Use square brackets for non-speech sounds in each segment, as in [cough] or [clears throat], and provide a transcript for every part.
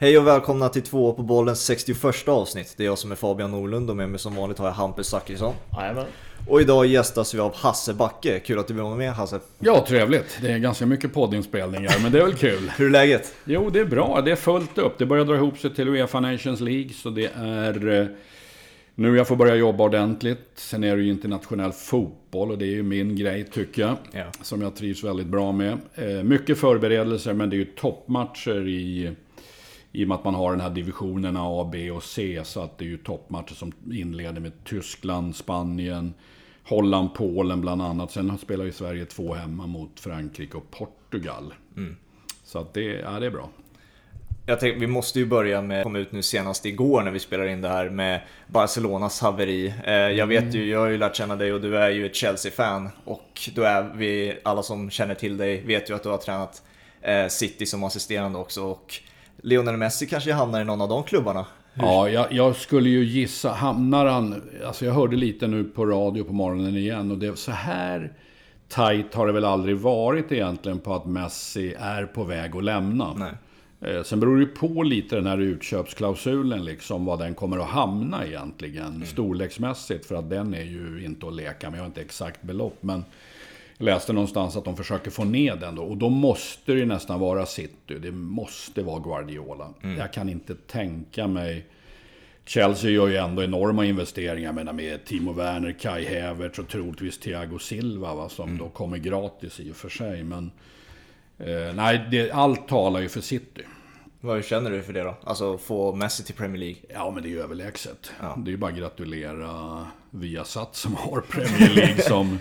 Hej och välkomna till två på bollens 61 avsnitt. Det är jag som är Fabian Norlund och med mig som vanligt har jag Hampus Zachrisson. Jajamän. Och idag gästas vi av Hasse Backe. Kul att du vill vara med Hasse. Ja, trevligt. Det är ganska mycket poddinspelningar, men det är väl kul. [laughs] Hur är läget? Jo, det är bra. Det är fullt upp. Det börjar dra ihop sig till Uefa Nations League, så det är... eh, Nu jag får börja jobba ordentligt. Sen är det ju internationell fotboll och det är ju min grej, tycker jag. Ja. Som jag trivs väldigt bra med. Eh, Mycket förberedelser, men det är ju toppmatcher i... I och med att man har den här divisionerna A, B och C. Så att det är ju toppmatcher som inleder med Tyskland, Spanien, Holland, Polen bland annat. Sen spelar ju Sverige två hemma mot Frankrike och Portugal. Så att det, ja, det är bra. Jag tänkte, vi måste ju börja med, kom ut nu senast igår när vi spelar in det här med Barcelonas haveri. Eh, jag vet ju, jag har ju lärt känna dig och du är ju ett Chelsea-fan. Och då är vi, alla som känner till dig vet ju att du har tränat eh, City som assisterande också. Och Lionel Messi kanske hamnar i någon av de klubbarna. Ja, jag, jag skulle ju gissa, hamnar han... Alltså jag hörde lite nu på radio på morgonen igen och det så här tight har det väl aldrig varit egentligen på att Messi är på väg att lämna. Nej. Eh, Sen beror det ju på lite den här utköpsklausulen, liksom, vad den kommer att hamna egentligen. Storleksmässigt, för att den är ju inte att leka med. Jag har inte exakt belopp, men läste någonstans att de försöker få ner den då. Och då måste det ju nästan vara City. Det måste vara Guardiola. Jag kan inte tänka mig... Chelsea gör ju ändå enorma investeringar menar, med Timo Werner, Kai Havertz och troligtvis Thiago Silva va, som då kommer gratis i och för sig. Men eh, nej, det, allt talar ju för City. Vad känner du för det då? Alltså få Messi till Premier League? Ja, men det är ju överlägset. Ja. Det är ju bara att gratulera Viasat som har Premier League [laughs] som...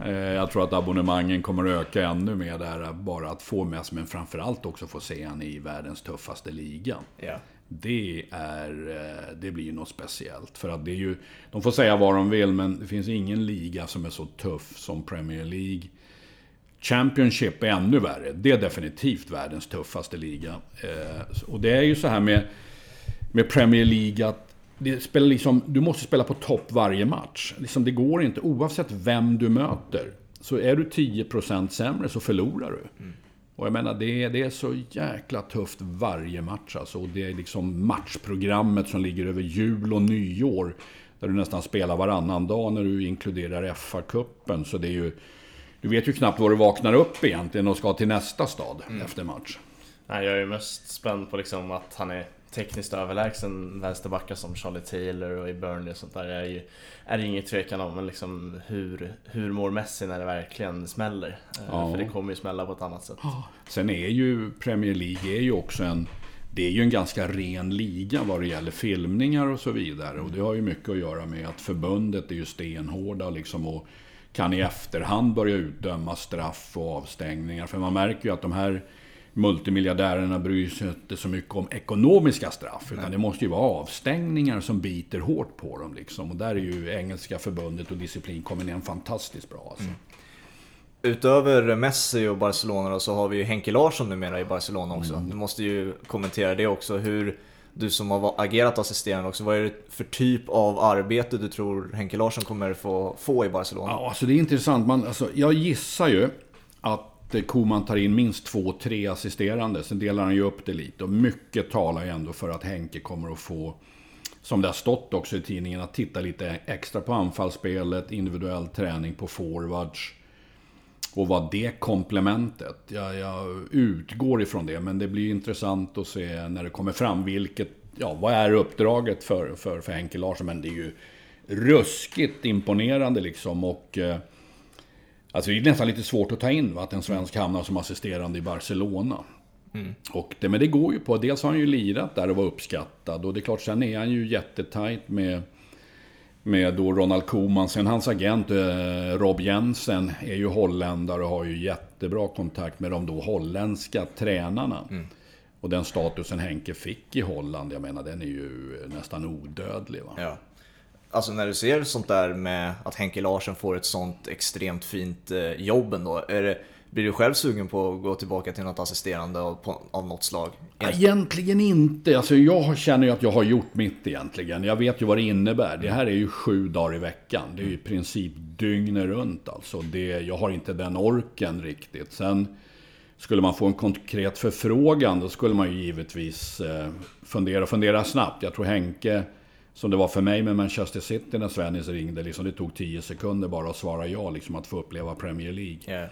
eh, Jag tror att abonnemangen kommer att öka ännu mer där. Bara att få med sig, men framförallt också få se han i världens tuffaste liga. Ja. Det, är, eh, det blir ju något speciellt. För att det är ju, de får säga vad de vill, men det finns ingen liga som är så tuff som Premier League. Championship är ännu värre. Det är definitivt världens tuffaste liga. Eh, Och det är ju så här med, med Premier League det spelar liksom, du måste spela på topp varje match. Liksom, det går inte, oavsett vem du möter. Så är du 10% sämre så förlorar du. Och jag menar, det är, det är så jäkla tufft varje match alltså. Och det är liksom matchprogrammet som ligger över jul och nyår. Där du nästan spelar varannan dag när du inkluderar FA-cupen. Så det är ju... Du vet ju knappt var du vaknar upp egentligen och ska till nästa stad efter match. Nej, jag är mest spänd på liksom att han är tekniskt överlägsen vänsterbackar som Charlie Taylor och i Burnley och sånt där är ju är det inget tvekan om. Men liksom hur, hur mår Messi när det verkligen smäller? Eh, Ja. För det kommer ju smälla på ett annat sätt. Sen är ju Premier League är ju också en... Det är ju en ganska ren liga vad det gäller filmningar och så vidare. Och det har ju mycket att göra med att förbundet är ju stenhårda liksom och kan i efterhand börja utdöma straff och avstängningar. För man märker ju att de här multimiljardärerna bryr sig inte så mycket om ekonomiska straff. Utan det måste ju vara avstängningar som biter hårt på dem. Liksom. Och där är ju engelska förbundet och disciplinkommittén fantastiskt bra. Alltså. Utöver Messi och Barcelona då, så har vi ju Henke Larsson numera i Barcelona också. Du måste ju kommentera det också. Hur du som har agerat assisterande också, vad är det för typ av arbete du tror Henke Larsson kommer få, få i Barcelona? Ja, alltså det är intressant. Man, alltså, jag gissar ju att Eh, Koman tar in minst två, tre assisterande. Sen delar han ju upp det lite. Och mycket talar ju ändå för att Henke kommer att få, som det har stått också i tidningen, att titta lite extra på anfallsspelet, individuell träning på forwards. Och vad det komplementet. Jag, jag utgår ifrån det, men det blir intressant att se när det kommer fram vilket, ja, vad är uppdraget för, för, för Henke Larsson? Men det är ju ruskigt imponerande liksom och eh, Alltså det är nästan lite svårt att ta in va, att en svensk hamnar som assisterande i Barcelona. Och det, men det går ju på, dels har han ju lirat där och var uppskattad och det är klart sen är han ju jättetajt med med då Ronald Koeman. Sen hans agent eh, Rob Jensen är ju holländare och har ju jättebra kontakt med de då holländska tränarna. Och den statusen Henke fick i Holland, jag menar den är ju nästan odödlig. Va? Ja. Alltså när du ser sånt där med att Henke Larsson får ett sånt extremt fint eh, jobb ändå. Är det, blir du själv sugen på att gå tillbaka till något assisterande av, på, av något slag? Egentligen inte. Alltså jag känner ju att jag har gjort mitt egentligen. Jag vet ju vad det innebär. Det här är ju sju dagar i veckan. Det är ju i princip dygnet runt alltså. Det, jag har inte den orken riktigt. Sen skulle man få en konkret förfrågan då skulle man ju givetvis eh, fundera och fundera snabbt. Jag tror Henke, som det var för mig med Manchester City när Svennis ringde, liksom det tog 10 sekunder bara att svara ja, liksom att få uppleva Premier League. Yeah.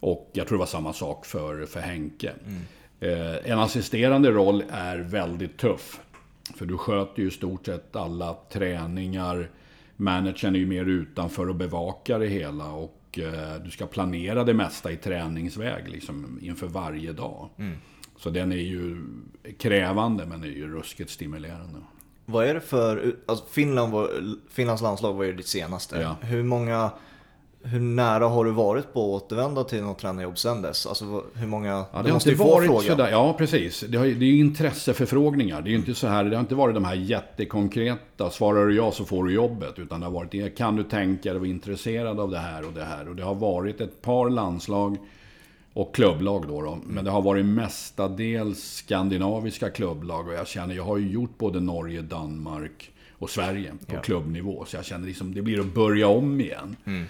Och jag tror det var samma sak för, för Henke. Mm. Eh, en assisterande roll är väldigt tuff. För du sköter ju i stort sett alla träningar. Managern är ju mer utanför och bevakar det hela. Och eh, du ska planera det mesta i träningsväg liksom, inför varje dag. Mm. Så den är ju krävande men är ju ruskigt stimulerande. Vad är det för, alltså Finland var, Finlands landslag var ju ditt senaste. Ja. Hur många hur nära har du varit på att återvända till något tränarjobb sen dess? Alltså hur många... Ja, det har inte varit sådär. Ja, precis. Det, har, det är ju intresseförfrågningar. Det är ju inte så här, det har inte varit de här jättekonkreta, svarar du ja så får du jobbet. Utan det har varit, kan du tänka dig vara intresserad av det här och det här? Och det har varit ett par landslag och klubblag då, då. Men det har varit mestadels skandinaviska klubblag. Och jag känner, jag har ju gjort både Norge, Danmark och Sverige på ja. klubbnivå. Så jag känner liksom, det blir att börja om igen. Mm.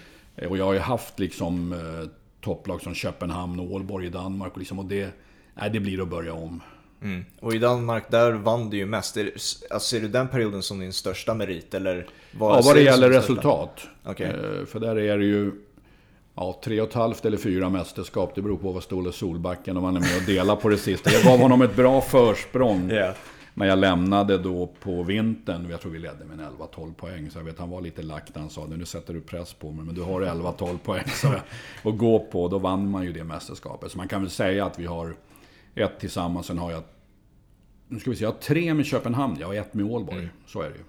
Och jag har ju haft liksom eh, topplag som Köpenhamn och Ålborg i Danmark. Och, liksom, och det, nej, det blir att börja om. Mm. Och i Danmark, där vann du ju mest. Alltså, ser du den perioden som din största merit? Eller vad ja, vad det gäller resultat. Okay. Eh, för där är det ju ja, tre och ett halvt eller fyra mästerskap. Det beror på vad Ståle Solbacken, om han är med och delar på det sista. Jag gav honom ett bra försprång. Yeah. Men jag lämnade då på vintern, jag tror vi ledde med 11-12 poäng. Så jag vet han var lite lack han sa nu sätter du press på mig. Men du har 11-12 poäng så att gå på. Då vann man ju det mästerskapet. Så man kan väl säga att vi har ett tillsammans. Sen har jag, nu ska vi se, jag har tre med Köpenhamn. Jag har ett med Ålborg. Mm. Så är det ju.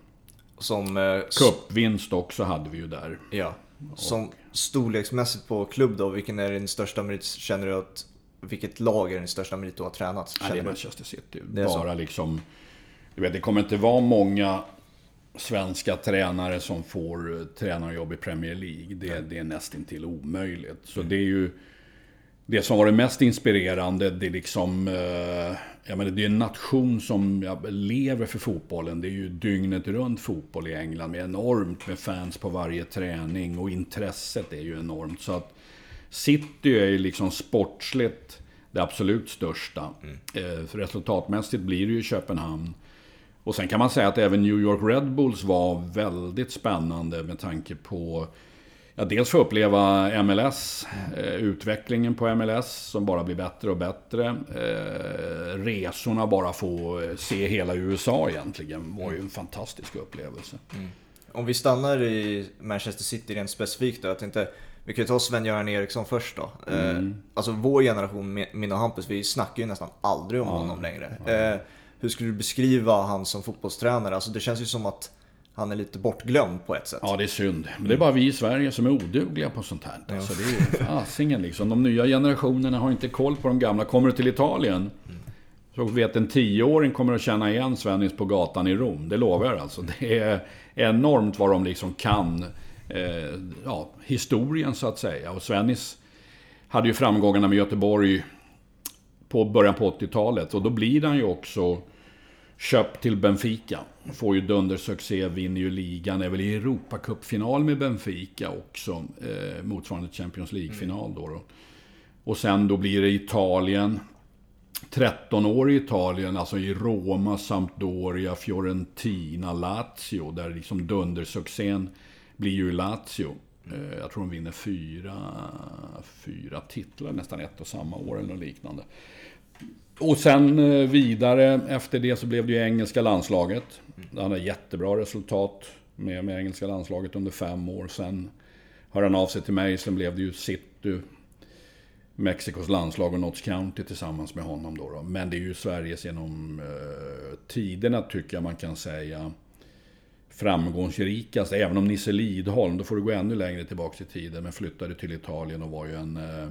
Som... Eh, Cupvinst också hade vi ju där. Ja. Som storleksmässigt på klubb då, vilken är din största merit? Känner du att vilket lag är den största merit du har tränat? Ja, det är Manchester City. Det Bara så. liksom... Du vet, det kommer inte vara många svenska tränare som får eh, tränarjobb i Premier League. Det, det är nästintill omöjligt. Så mm. det är ju... Det som var det mest inspirerande, det är liksom... Eh, jag menar, det är en nation som lever för fotbollen. Det är ju dygnet runt fotboll i England med enormt med fans på varje träning och intresset är ju enormt. Så att City är ju liksom sportsligt det absolut största. Mm. Eh, resultatmässigt blir det ju Köpenhamn. Och sen kan man säga att även New York Red Bulls var väldigt spännande med tanke på Ja, dels få uppleva MLS, eh, utvecklingen på MLS som bara blir bättre och bättre. Eh, resorna, bara få eh, se hela USA egentligen, var ju en fantastisk upplevelse. Mm. Om vi stannar i Manchester City rent specifikt då, jag tänkte vi kan ju ta Sven-Göran Eriksson först då. Eh, mm. alltså vår generation, min och Hampus, vi snackar ju nästan aldrig om ja. honom längre. Ja. hur skulle du beskriva han som fotbollstränare? Alltså det känns ju som att han är lite bortglömd på ett sätt. Ja, det är synd. Men det är bara vi i Sverige som är odugliga på sånt här. Ja. Alltså, det är fasingen liksom. De nya generationerna har inte koll på de gamla. Kommer du till Italien mm. så vet en tioåring kommer att känna igen Svennis på gatan i Rom. Det lovar jag alltså. Det är enormt vad de liksom kan. Eh, ja, historien så att säga. Och Svennis hade ju framgångarna med Göteborg på början på 80-talet. Och då blir han ju också köpt till Benfica. Får ju dundersuccé, vinner ju ligan, är väl i Europacupfinal med Benfica också. Eh, motsvarande Champions League-final då, då. Och sen då blir det Italien. 13 år i Italien, alltså i Roma, Sampdoria, Fiorentina, Lazio. Där liksom dundersuccén blir ju Lazio. Eh, jag tror de vinner fyra, fyra titlar nästan ett och samma år eller något liknande. Och sen eh, vidare efter det så blev det ju engelska landslaget. Han har jättebra resultat med, med engelska landslaget under fem år. Sen hör han av sig till mig, sen blev det ju City, Mexikos landslag och Notts County tillsammans med honom då. då. Men det är ju Sveriges genom eh, tiderna tycker jag man kan säga framgångsrikast. Även om Nisse Lidholm, då får du gå ännu längre tillbaka i tiden, men flyttade till Italien och var ju en eh,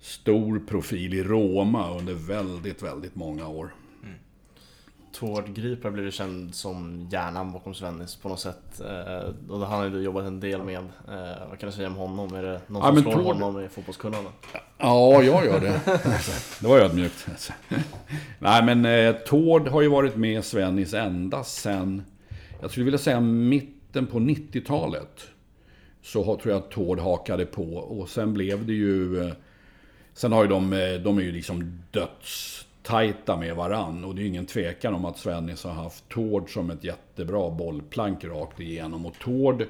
stor profil i Roma under väldigt, väldigt många år. Mm. Tord Griper blir känd som hjärnan bakom Svennis på något sätt. Eh, och han har ju jobbat en del med. Eh, vad kan du säga om honom? Är det någon ja, som slår Tord... honom i fotbollskunnande? Ja, jag gör det. det var ödmjukt. [laughs] Nej, men eh, Tord har ju varit med Svennis ända sen, jag skulle vilja säga mitten på 90-talet. Så tror jag att Tord hakade på och sen blev det ju Sen har ju de, eh, de är ju liksom dödstajta med varann. Och det är ju ingen tvekan om att Svennis har haft Tord som ett jättebra bollplank rakt igenom. Och Tord,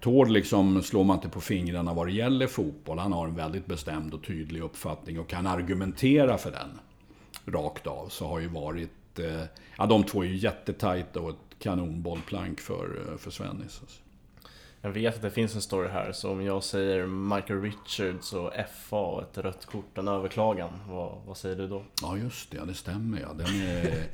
Tord liksom slår man inte på fingrarna vad det gäller fotboll. Han har en väldigt bestämd och tydlig uppfattning och kan argumentera för den. Rakt av. Så har ju varit... Eh, ja, de två är ju jättetajta och ett kanonbollplank för, eh, för Svennis. Jag vet att det finns en story här, så om jag säger Michael Richards och FA och ett rött kort, en överklagan, vad, vad säger du då? Ja just det, det stämmer ja. Den är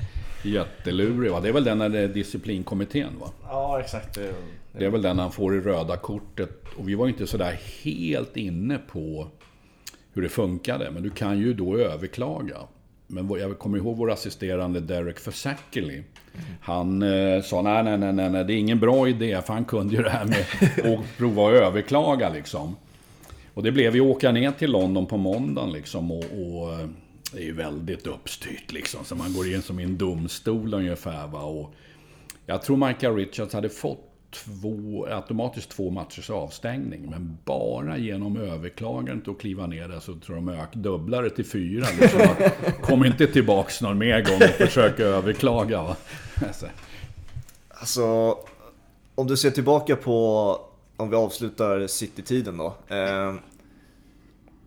[laughs] jättelurig va? Det är väl den när det är disciplinkommittén va? Ja exakt. Det, det... det är väl den han får i röda kortet. Och vi var inte sådär helt inne på hur det funkade. Men du kan ju då överklaga. Men jag kommer ihåg vår assisterande Derek Fasackley. Han eh, sa nej, nej, nej, nej, det är ingen bra idé. För han kunde ju det här med [laughs] att prova att överklaga liksom. Och det blev ju åka ner till London på måndagen liksom. Och, och eh, det är ju väldigt uppstyrt liksom. Så man går in som i en domstol ungefär. Va? Och jag tror Michael Richards hade fått två, automatiskt två matchers avstängning. Men bara genom överklagandet och kliva ner där så tror de ök dubblare till fyra. Liksom [laughs] kom inte tillbaks någon mer gång och försök överklaga. Va? Alltså, om du ser tillbaka på, om vi avslutar City-tiden då. Eh,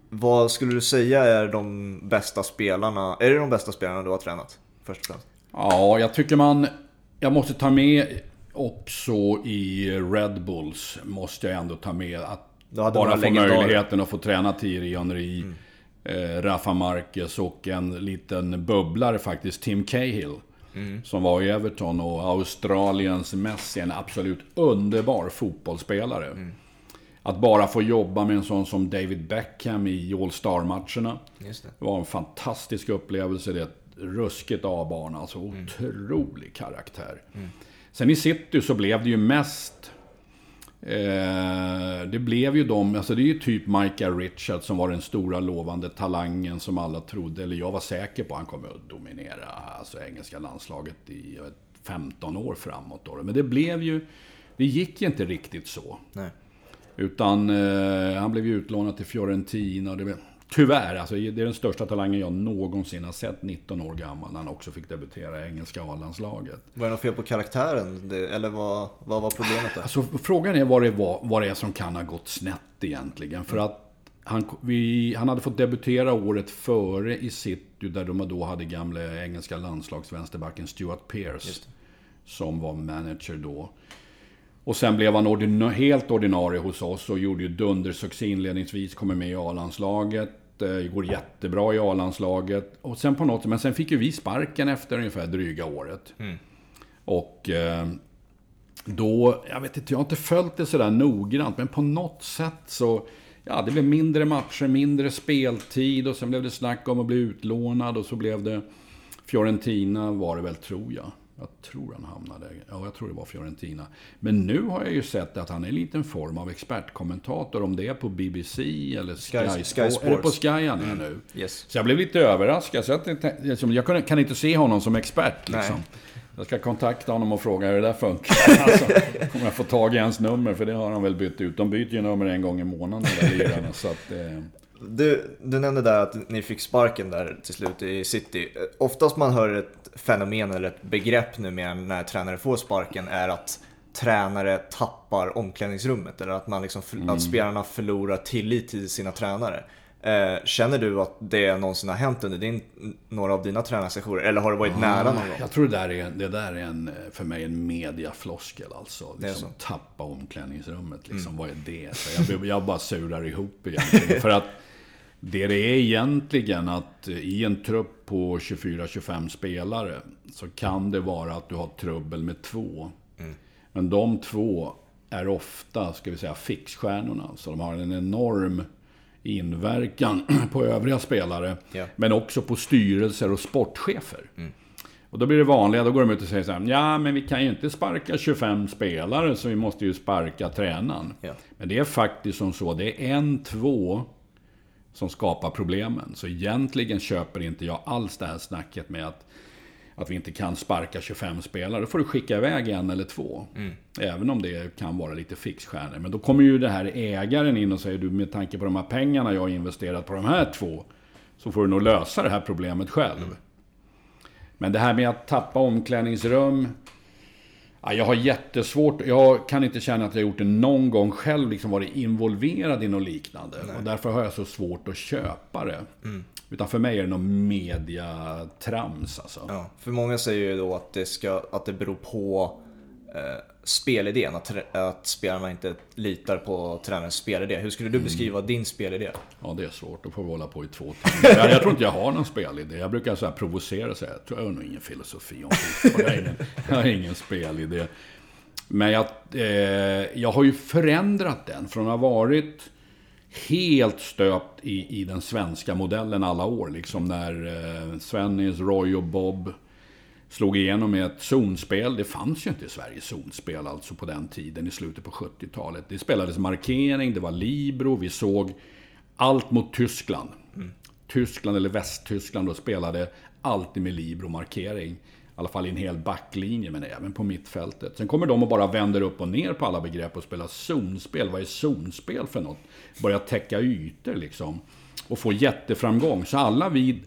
vad skulle du säga är de bästa spelarna, är det de bästa spelarna du har tränat? Först och främst. Ja, jag tycker man, jag måste ta med också i Red Bulls måste jag ändå ta med att bara få möjligheten att få träna Thierry Henry, mm. eh, Rafa Marquez och en liten bubblare faktiskt, Tim Cahill. Mm. Som var i Everton och Australiens Messi, en absolut underbar fotbollsspelare. Mm. Att bara få jobba med en sån som David Beckham i All Star-matcherna. Det. var en fantastisk upplevelse. Det är ett ruskigt A-barn, alltså mm. otrolig karaktär. Sen i city så blev det ju mest... Eh, det blev ju de, alltså det är ju typ Micah Richards som var den stora lovande talangen som alla trodde, eller jag var säker på att han kommer att dominera alltså engelska landslaget i 15 år framåt. Då. Men det blev ju, det gick ju inte riktigt så. Nej. Utan eh, han blev ju utlånad till Fiorentina och det Tyvärr, alltså det är den största talangen jag någonsin har sett 19 år gammal när han också fick debutera i engelska A-landslaget. Var det något fel på karaktären? Eller vad, vad var problemet där? Alltså, frågan är vad det, var, vad det är som kan ha gått snett egentligen. För att han, vi, han hade fått debutera året före i City där de då hade gamla engelska landslagsvänsterbacken Stuart Pearce. Som var manager då. Och sen blev han ordina helt ordinarie hos oss och gjorde ju dundersuccé inledningsvis, kommer med i A-landslaget. Det går jättebra i A-landslaget. Och sen på något men sen fick ju vi sparken efter ungefär dryga året. Mm. Och eh, då, jag vet inte, jag har inte följt det sådär noggrant, men på något sätt så... Ja, det blev mindre matcher, mindre speltid och sen blev det snack om att bli utlånad och så blev det... Fiorentina var det väl, tror jag. Jag tror han hamnade... Ja, jag tror det var Fiorentina. Men nu har jag ju sett att han är en liten form av expertkommentator. Om det är på BBC eller Sky, Sky, Sky Sports. Är det på Sky han är mm. nu? Yes. Så jag blev lite överraskad. Så jag, liksom, jag kan inte se honom som expert. Liksom. Jag ska kontakta honom och fråga hur det där funkar. [laughs] Alltså, kommer jag få tag i hans nummer? För det har han väl bytt ut. De byter ju nummer en gång i månaden, de där så att, eh... Du, du nämnde där att ni fick sparken där till slut i City. Oftast man hör ett fenomen eller ett begrepp numera när tränare får sparken är att tränare tappar omklädningsrummet eller att, man liksom, mm. att spelarna förlorar tillit till sina tränare. Eh, känner du att det någonsin har hänt under din, några av dina tränarsessioner? Eller har det varit ah, nära någon gång? Jag tror det där är, det där är en, för mig en mediafloskel alltså. Liksom, tappa omklädningsrummet, liksom, mm. vad är det? Så jag, jag bara surar ihop egentligen. [laughs] för att det det är egentligen att i en trupp på 24-25 spelare så kan det vara att du har trubbel med två. Mm. Men de två är ofta, ska vi säga, fixstjärnorna. Så de har en enorm inverkan [clears throat] på övriga spelare. Ja. Men också på styrelser och sportchefer. Mm. Och då blir det vanliga, då går de ut och säger så här, ja men vi kan ju inte sparka 25 spelare så vi måste ju sparka tränaren. Ja. Men det är faktiskt som så, det är en, två som skapar problemen. Så egentligen köper inte jag alls det här snacket med att att vi inte kan sparka 25 spelare. Då får du skicka iväg en eller två. Mm. Även om det kan vara lite fixstjärnor. Men då kommer ju det här ägaren in och säger du med tanke på de här pengarna jag har investerat på de här två. Så får du nog lösa det här problemet själv. Mm. Men det här med att tappa omklädningsrum. Ja, jag har jättesvårt, jag kan inte känna att jag gjort det någon gång själv, liksom varit involverad i något liknande. Och därför har jag så svårt att köpa det. Mm. Utan för mig är det något mediatrams alltså. Ja, för många säger ju då att det, ska, att det beror på eh, spelidén, att, att spelarna inte litar på tränarens spelidé. Hur skulle du beskriva din spelidé? Ja, det är svårt. Då får vi hålla på i två timmar. Jag, jag tror inte jag har någon spelidé. Jag brukar så här provocera och säga att jag har nog ingen filosofi om fotboll. Jag jag har ingen spelidé. Men jag, eh, jag har ju förändrat den från att ha varit helt stöpt i, i den svenska modellen alla år. Liksom när eh, Svennis, Roy och Bob slog igenom med ett zonspel. Det fanns ju inte i Sverige zonspel alltså på den tiden i slutet på 70-talet. Det spelades markering, det var libero, vi såg allt mot Tyskland. Tyskland eller Västtyskland då spelade alltid med libero-markering. I alla fall i en hel backlinje, men även på mittfältet. Sen kommer de och bara vänder upp och ner på alla begrepp och spelar zonspel. Vad är zonspel för något? Börjar täcka ytor liksom. Och få jätteframgång. Så alla vi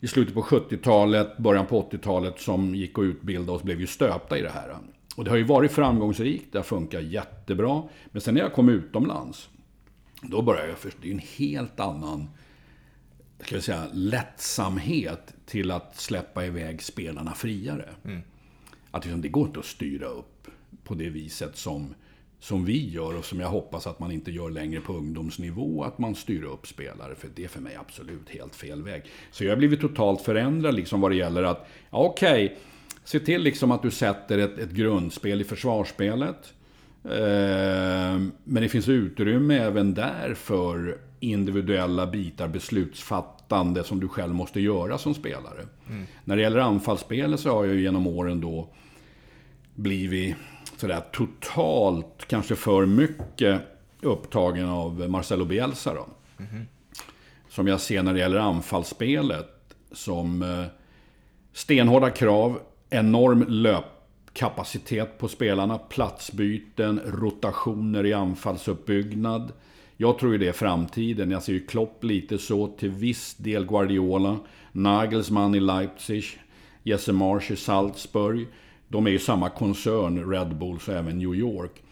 i slutet på 70-talet, början på 80-talet som gick och utbildade oss blev ju stöpta i det här. Och det har ju varit framgångsrikt, det har funkat jättebra. Men sen när jag kom utomlands, då började jag förstå, det är en helt annan ska jag säga, lättsamhet till att släppa iväg spelarna friare. Att liksom, det går inte att styra upp på det viset som, som vi gör och som jag hoppas att man inte gör längre på ungdomsnivå, att man styr upp spelare. För det är för mig absolut helt fel väg. Så jag har blivit totalt förändrad liksom vad det gäller att, ja, okej, se till liksom att du sätter ett, ett grundspel i försvarsspelet. Eh, Men det finns utrymme även där för individuella bitar, beslutsfattande som du själv måste göra som spelare. När det gäller anfallsspelet så har jag ju genom åren då blivit sådär totalt, kanske för mycket upptagen av Marcelo Bielsa då. Som jag ser när det gäller anfallsspelet som eh, stenhårda krav, enorm löpkapacitet på spelarna, platsbyten, rotationer i anfallsuppbyggnad. Jag tror ju det är framtiden. Jag ser ju Klopp lite så, till viss del Guardiola, Nagelsmann i Leipzig, Jesse Marsch i Salzburg. De är ju samma koncern, Red Bull, så även New York.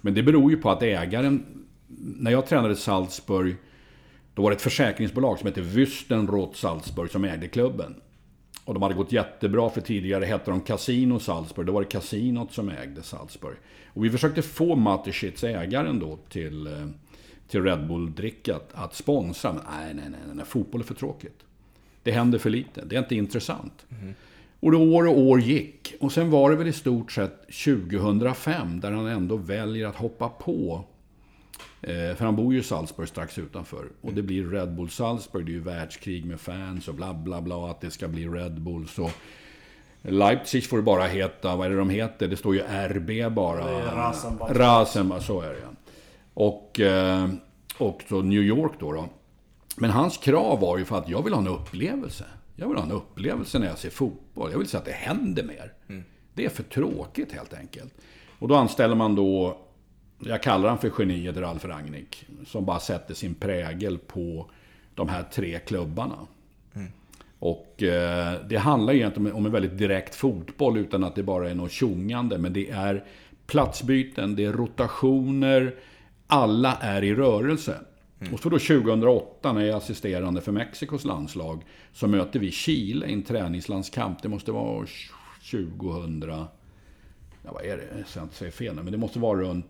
Men det beror ju på att ägaren... När jag tränade Salzburg, då var det ett försäkringsbolag som hette Wüstenrot Salzburg som ägde klubben. Och de hade gått jättebra för tidigare hette de Casino Salzburg. Då var det kasinot som ägde Salzburg. Och vi försökte få Mateschitz, ägaren då, till, eh, till Red Bull-drickat att sponsra. Men nej, nej, nej, nej, fotboll är för tråkigt. Det händer för lite. Det är inte intressant. Mm. Och då år och år gick. Och sen var det väl i stort sett 2005 där han ändå väljer att hoppa på. Eh, för han bor ju i Salzburg strax utanför. Och det blir Red Bull Salzburg. Det är ju världskrig med fans och bla bla bla. Att det ska bli Red Bull. Så Leipzig får det bara heta, vad är det de heter? Det står ju RB bara. Rasenbach. Rasenbach, så är det ja. Och, eh, och så New York då, då. Men hans krav var ju för att jag vill ha en upplevelse. Jag vill ha en upplevelse när jag ser fotboll. Jag vill se att det händer mer. Det är för tråkigt helt enkelt. Och då anställer man då, jag kallar han för geniet Ralf Rangnick, som bara sätter sin prägel på de här tre klubbarna. Och eh, det handlar egentligen om en väldigt direkt fotboll utan att det bara är något tjongande. Men det är platsbyten, det är rotationer. Alla är i rörelse. Och så då 2008 när jag är assisterande för Mexikos landslag så möter vi Chile i en träningslandskamp. Det måste vara 2000... Ja, vad är det? Jag inte säger fel. Men det måste vara runt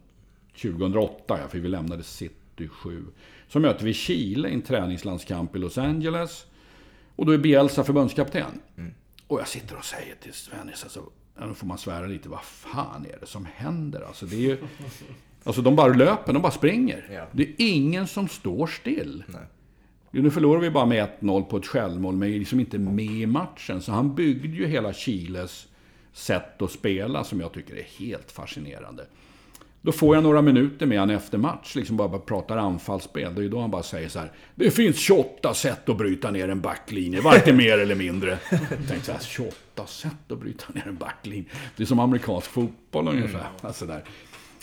2008, ja, för vi lämnade City 7. Så möter vi Chile i en träningslandskamp i Los Angeles. Och då är Bielsa förbundskapten. Och jag sitter och säger till Svennis, alltså, nu får man svära lite, vad fan är det som händer? Alltså, det är ju, alltså de bara löper, de bara springer. Ja. Det är ingen som står still. Nej. Nu förlorar vi bara med 1-0 på ett självmål, men är liksom inte med i matchen. Så han byggde ju hela Chiles sätt att spela som jag tycker är helt fascinerande. Då får jag några minuter med han efter match, liksom bara pratar anfallsspel. Det är ju då han bara säger så här. Det finns 28 sätt att bryta ner en backlinje, varken [laughs] mer eller mindre. Jag tänkte så här, 28 sätt att bryta ner en backlinje. Det är som amerikansk fotboll ungefär. Mm. Alltså där.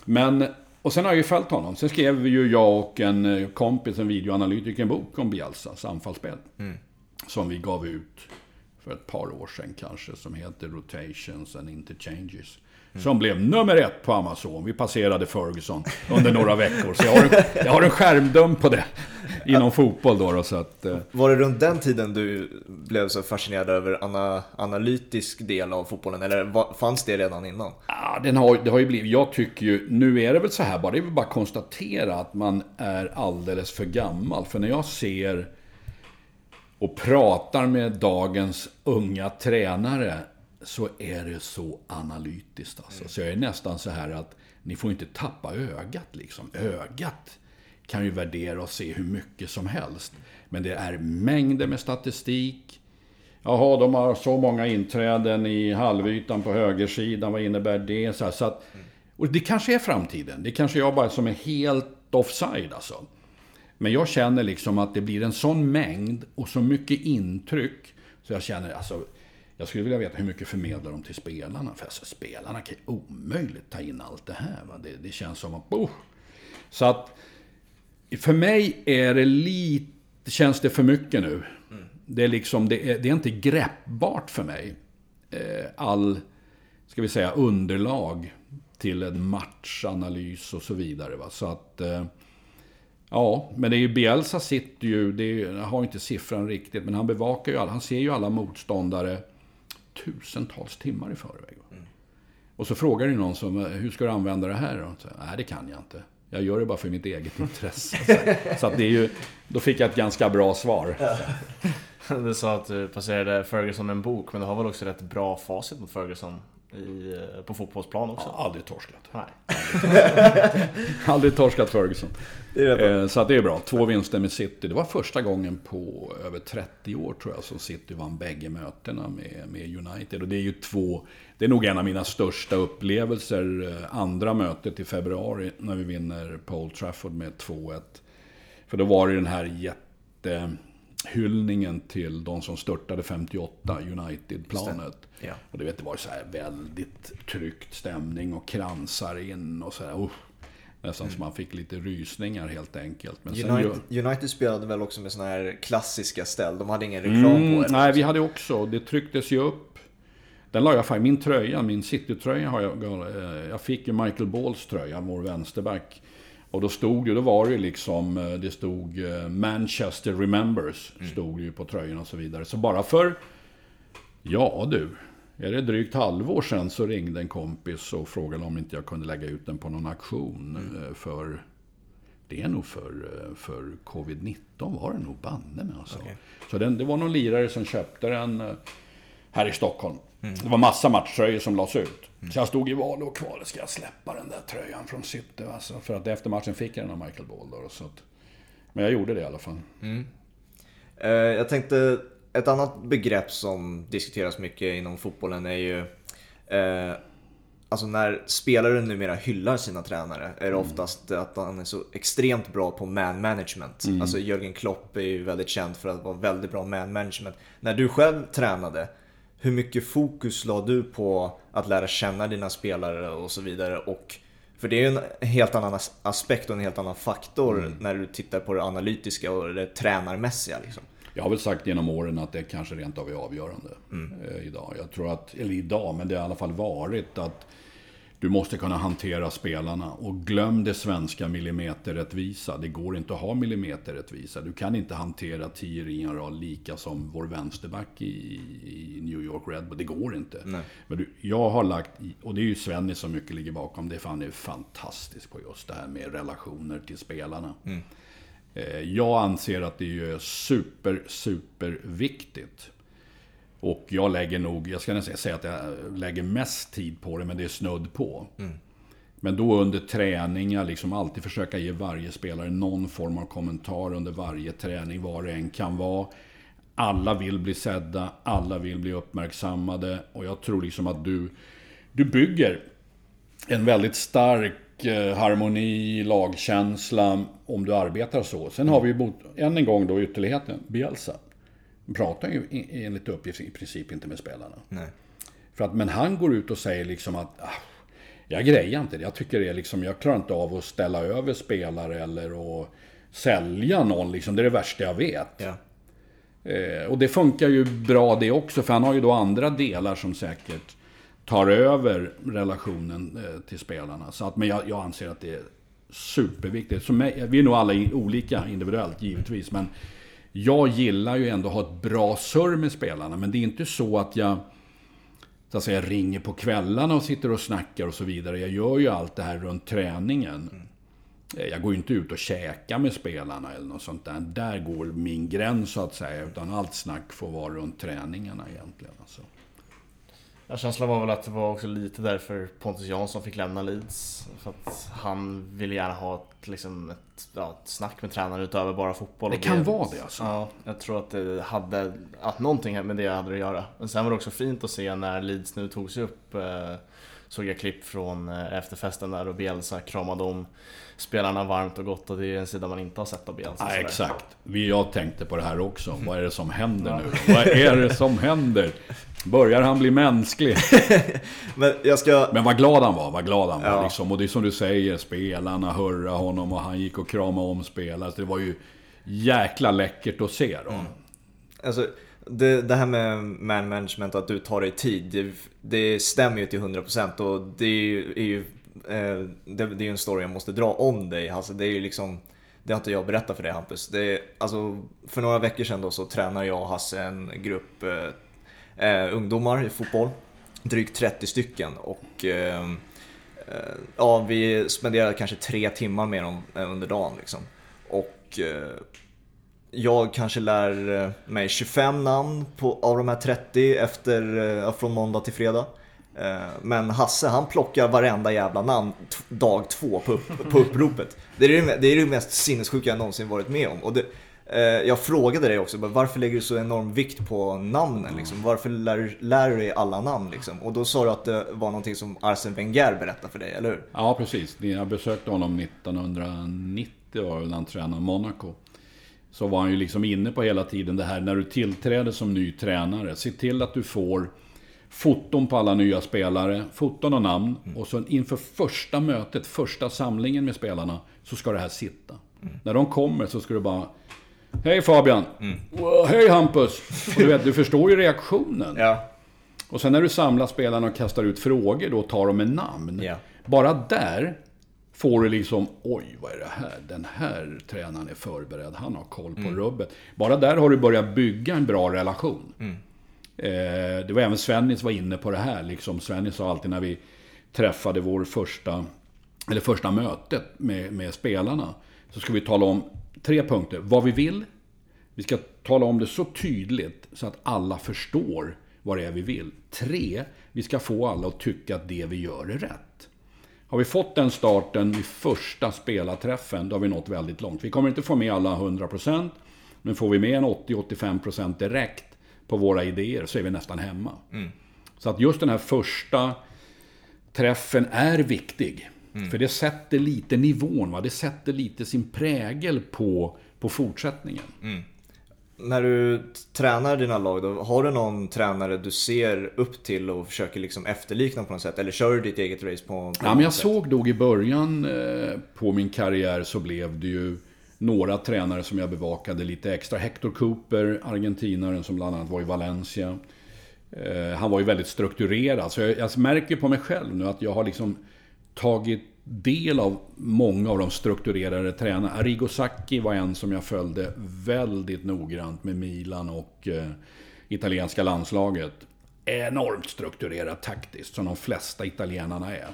Men, och sen har jag ju följt honom. Sen skrev ju jag och en eh, kompis, en videoanalytiker, en bok om Bielsas anfallsspel. Mm. Som vi gav ut för ett par år sedan kanske, som heter Rotations and Interchanges. Som blev nummer ett på Amazon. Vi passerade Ferguson under några [laughs] veckor. Så jag har, en, jag har en skärmdump på det. Inom fotboll då. då så att, eh. Var det runt den tiden du blev så fascinerad över ana, analytisk del av fotbollen? Eller var, fanns det redan innan? Ja, den har, det har ju blivit. Jag tycker ju, nu är det väl så här bara. Det är väl bara att konstatera att man är alldeles för gammal. För när jag ser och pratar med dagens unga tränare så är det så analytiskt alltså. Så jag är nästan så här att ni får inte tappa ögat liksom. Ögat kan ju värdera och se hur mycket som helst. Men det är mängder med statistik. Jaha, de har så många inträden i halvytan på högersidan. Vad innebär det? Så, här, så att, och det kanske är framtiden. Det kanske jag bara som är helt offside alltså. Men jag känner liksom att det blir en sån mängd och så mycket intryck. Så jag känner alltså, jag skulle vilja veta hur mycket förmedlar de till spelarna? För alltså, spelarna kan ju omöjligt ta in allt det här. Va? Det, det känns som att... Oh. Så att... För mig är det lite... Känns det för mycket nu. Mm. Det är liksom... Det är, det är inte greppbart för mig. Eh, all, ska vi säga, underlag till en matchanalys och så vidare. Va? Så att... Eh, ja, men det är ju Bielsa sitter ju, det är, jag har inte siffran riktigt, men han bevakar ju alla, han ser ju alla motståndare tusentals timmar i förväg. Mm. Och så frågar du någon som, hur ska du använda det här? Och så, Nej, det kan jag inte. Jag gör det bara för mitt eget intresse. så, så att det är ju, då fick jag ett ganska bra svar. [laughs] Du sa att du passerade Ferguson en bok, men du har väl också rätt bra facit mot Ferguson? i, eh, på fotbollsplan också? Ja, aldrig torskat. Nej. [laughs] aldrig torskat Ferguson. Eh, så att det är bra. Två vinster med City. Det var första gången på över 30 år tror jag som City vann bägge mötena med, med United. Och det är ju två... Det är nog en av mina största upplevelser. Eh, andra mötet i februari när vi vinner på Old Trafford med 2-1. För då var det den här jätte hyllningen till de som störtade 58, United-planet. Ja. Och du vet, det var så här väldigt tryckt stämning och kransar in och så här. Uh, nästan mm. som man fick lite rysningar helt enkelt. Men United, ju... United spelade väl också med såna här klassiska ställ? De hade ingen reklam mm, på det? Nej, vi hade också. Det trycktes ju upp. Den la jag fan min tröja, min City-tröja har jag. Eh, jag fick ju Michael Balls tröja, vår vänsterback. Och då stod det, då var det liksom, eh, det stod eh, Manchester Remembers, mm. stod ju på tröjan och så vidare. Så bara för, ja du, är det drygt halvår sedan så ringde en kompis och frågade om inte jag kunde lägga ut den på någon auktion mm. Eh, för det är nog för, för covid-19 var det nog banne med alltså. Okay. Så den, det var någon lirare som köpte den här i Stockholm. Mm. Det var massa matchtröjor som lades ut. Mm. Så jag stod i val och kval. Ska jag släppa den där tröjan från City? Alltså, för att efter matchen fick jag den av Michael Ball. Då, så att, men jag gjorde det i alla fall. Mm. Eh, jag tänkte, ett annat begrepp som diskuteras mycket inom fotbollen är ju eh, Alltså när spelare numera hyllar sina tränare är det mm. oftast att han är så extremt bra på man management. Mm. Alltså Jörgen Klopp är ju väldigt känd för att vara väldigt bra man management. När du själv tränade, hur mycket fokus la du på att lära känna dina spelare och så vidare? Och, för det är ju en helt annan aspekt och en helt annan faktor mm. när du tittar på det analytiska och det tränarmässiga. Liksom. Jag har väl sagt genom åren att det kanske rent av är avgörande mm. eh, idag. Jag tror att, eller idag, men det har i alla fall varit att du måste kunna hantera spelarna. Och glöm det svenska millimeterrättvisa. Det går inte att ha millimeterrättvisa. Du kan inte hantera Thierry Henry lika som vår vänsterback i, i New York Red Bull. Det går inte. Nej. Men du, jag har lagt, och det är ju Svenny som mycket ligger bakom. Det fan är fantastiskt på just det här med relationer till spelarna. Mm. Eh, jag anser att det är super, super viktigt. Och jag lägger nog, jag ska nästan säga att jag lägger mest tid på det, men det är snudd på. Mm. Men då under träningar, liksom alltid försöka ge varje spelare någon form av kommentar under varje träning, vad det än kan vara. Alla vill bli sedda, alla vill bli uppmärksammade och jag tror liksom att du, du bygger en väldigt stark harmoni, lagkänsla om du arbetar så. Sen har vi ju än en gång då ytterligheten, Bielsa. Pratar ju enligt uppgift i princip inte med spelarna. Nej. För att, men han går ut och säger liksom att ah, jag grejar inte det. Jag tycker det är liksom, jag klarar inte av att ställa över spelare eller att sälja någon liksom. Det är det värsta jag vet. Ja. Eh, och det funkar ju bra det också, för han har ju då andra delar som säkert tar över relationen eh, till spelarna. Så att, men jag, jag anser att det är superviktigt. Så mig, vi är nog alla olika individuellt givetvis, men jag gillar ju ändå att ha ett bra surr med spelarna. Men det är inte så att jag så att säga, ringer på kvällarna och sitter och snackar och så vidare. Jag gör ju allt det här runt träningen. Mm. Jag går ju inte ut och käkar med spelarna eller något sånt där. Där går min gräns så att säga. Utan allt snack får vara runt träningarna egentligen. Alltså. Ja, känslan var väl att det var också lite därför Pontus Jansson fick lämna Leeds. För att han ville gärna ha ett, liksom ett, ja, ett snack med tränaren utöver bara fotboll. Det kan det, vara det alltså? Ja, jag tror att det hade, att någonting med det hade att göra. Men sen var det också fint att se när Leeds nu tog sig upp. Eh, såg jag klipp från eh, efterfesten där och Bielsa kramade om spelarna varmt och gott och det är en sida man inte har sett av Bielsa. Ja, exakt. Jag tänkte på det här också. Vad är det som händer ja. nu? Vad är det som händer? Börjar han bli mänsklig? [laughs] Men, jag ska... Men vad glad han var, vad glad han var. Liksom. Och det är som du säger, spelarna hörde honom och han gick och kramade om spelare. Så det var ju jäkla läckert att se då. Mm. Alltså, det, det, här med man management att du tar dig tid, det, det stämmer ju till 100% och det är ju, är ju eh, det, det, är en story jag måste dra om dig. Alltså, det är ju liksom, det har inte jag berättat för dig Hampus. Det är, alltså, för några veckor sedan då så tränar jag och Hasse en grupp eh, eh ungdomar i fotboll. Drygt 30 stycken och eh, eh, ja, vi spenderar kanske tre timmar med dem eh, under dagen. Liksom. Och eh, jag kanske lär eh, mig 25 namn på, av de här 30 efter, från måndag till fredag. Eh, men Hasse han plockar varenda jävla namn dag två på, upp, på uppropet. Det är det, det är det mest sinnessjuka jag någonsin varit med om. Och det, jag frågade dig också, varför lägger du så enorm vikt på namnen? Liksom? Varför lär, lär du dig alla namn? Liksom? Och då sa du att det var någonting som Arsene Wenger berättade för dig, eller hur? Ja, precis. Jag besökte honom 1990 var väl när han tränade Monaco. Så var han ju liksom inne på hela tiden det här när du tillträder som ny tränare. Se till att du får foton på alla nya spelare, foton och namn. Mm. Och så inför första mötet, första samlingen med spelarna, så ska det här sitta. Mm. När de kommer så ska du bara Hej Fabian! Mm. Hej Hampus! Och du, vet, du förstår ju reaktionen. Ja. Och sen när du samlar spelarna och kastar ut frågor, då tar de med namn. Ja. Bara där får du liksom, oj vad är det här? Den här tränaren är förberedd, han har koll på mm. rubbet. Bara där har du börjat bygga en bra relation. Mm. Eh, det var även Svennis var inne på det här. Liksom. Svennis sa alltid när vi träffade vår första, eller första mötet med, med spelarna. Så ska vi tala om tre punkter. Vad vi vill. Vi ska tala om det så tydligt så att alla förstår vad det är vi vill. Tre, vi ska få alla att tycka att det vi gör är rätt. Har vi fått den starten vid första spelarträffen, då har vi nått väldigt långt. Vi kommer inte få med alla 100%, men får vi med en 80-85% direkt, på våra idéer så är vi nästan hemma. Mm. Så att just den här första träffen är viktig. Mm. För det sätter lite nivån, va? det sätter lite sin prägel på, på fortsättningen. Mm. När du tränar dina lag då, har du någon tränare du ser upp till och försöker liksom efterlikna på något sätt? Eller kör du ditt eget race på, på ja, men Jag sätt? såg nog i början eh, på min karriär så blev det ju några tränare som jag bevakade lite extra. Hector Cooper, argentinaren som bland annat var i Valencia. Eh, han var ju väldigt strukturerad. Så jag, jag, märker på mig själv nu att jag har liksom tagit del av många av de strukturerade tränarna. Arrigo Sacchi var en som jag följde väldigt noggrant med Milan och eh, italienska landslaget. Enormt strukturerat taktiskt, som de flesta italienarna är.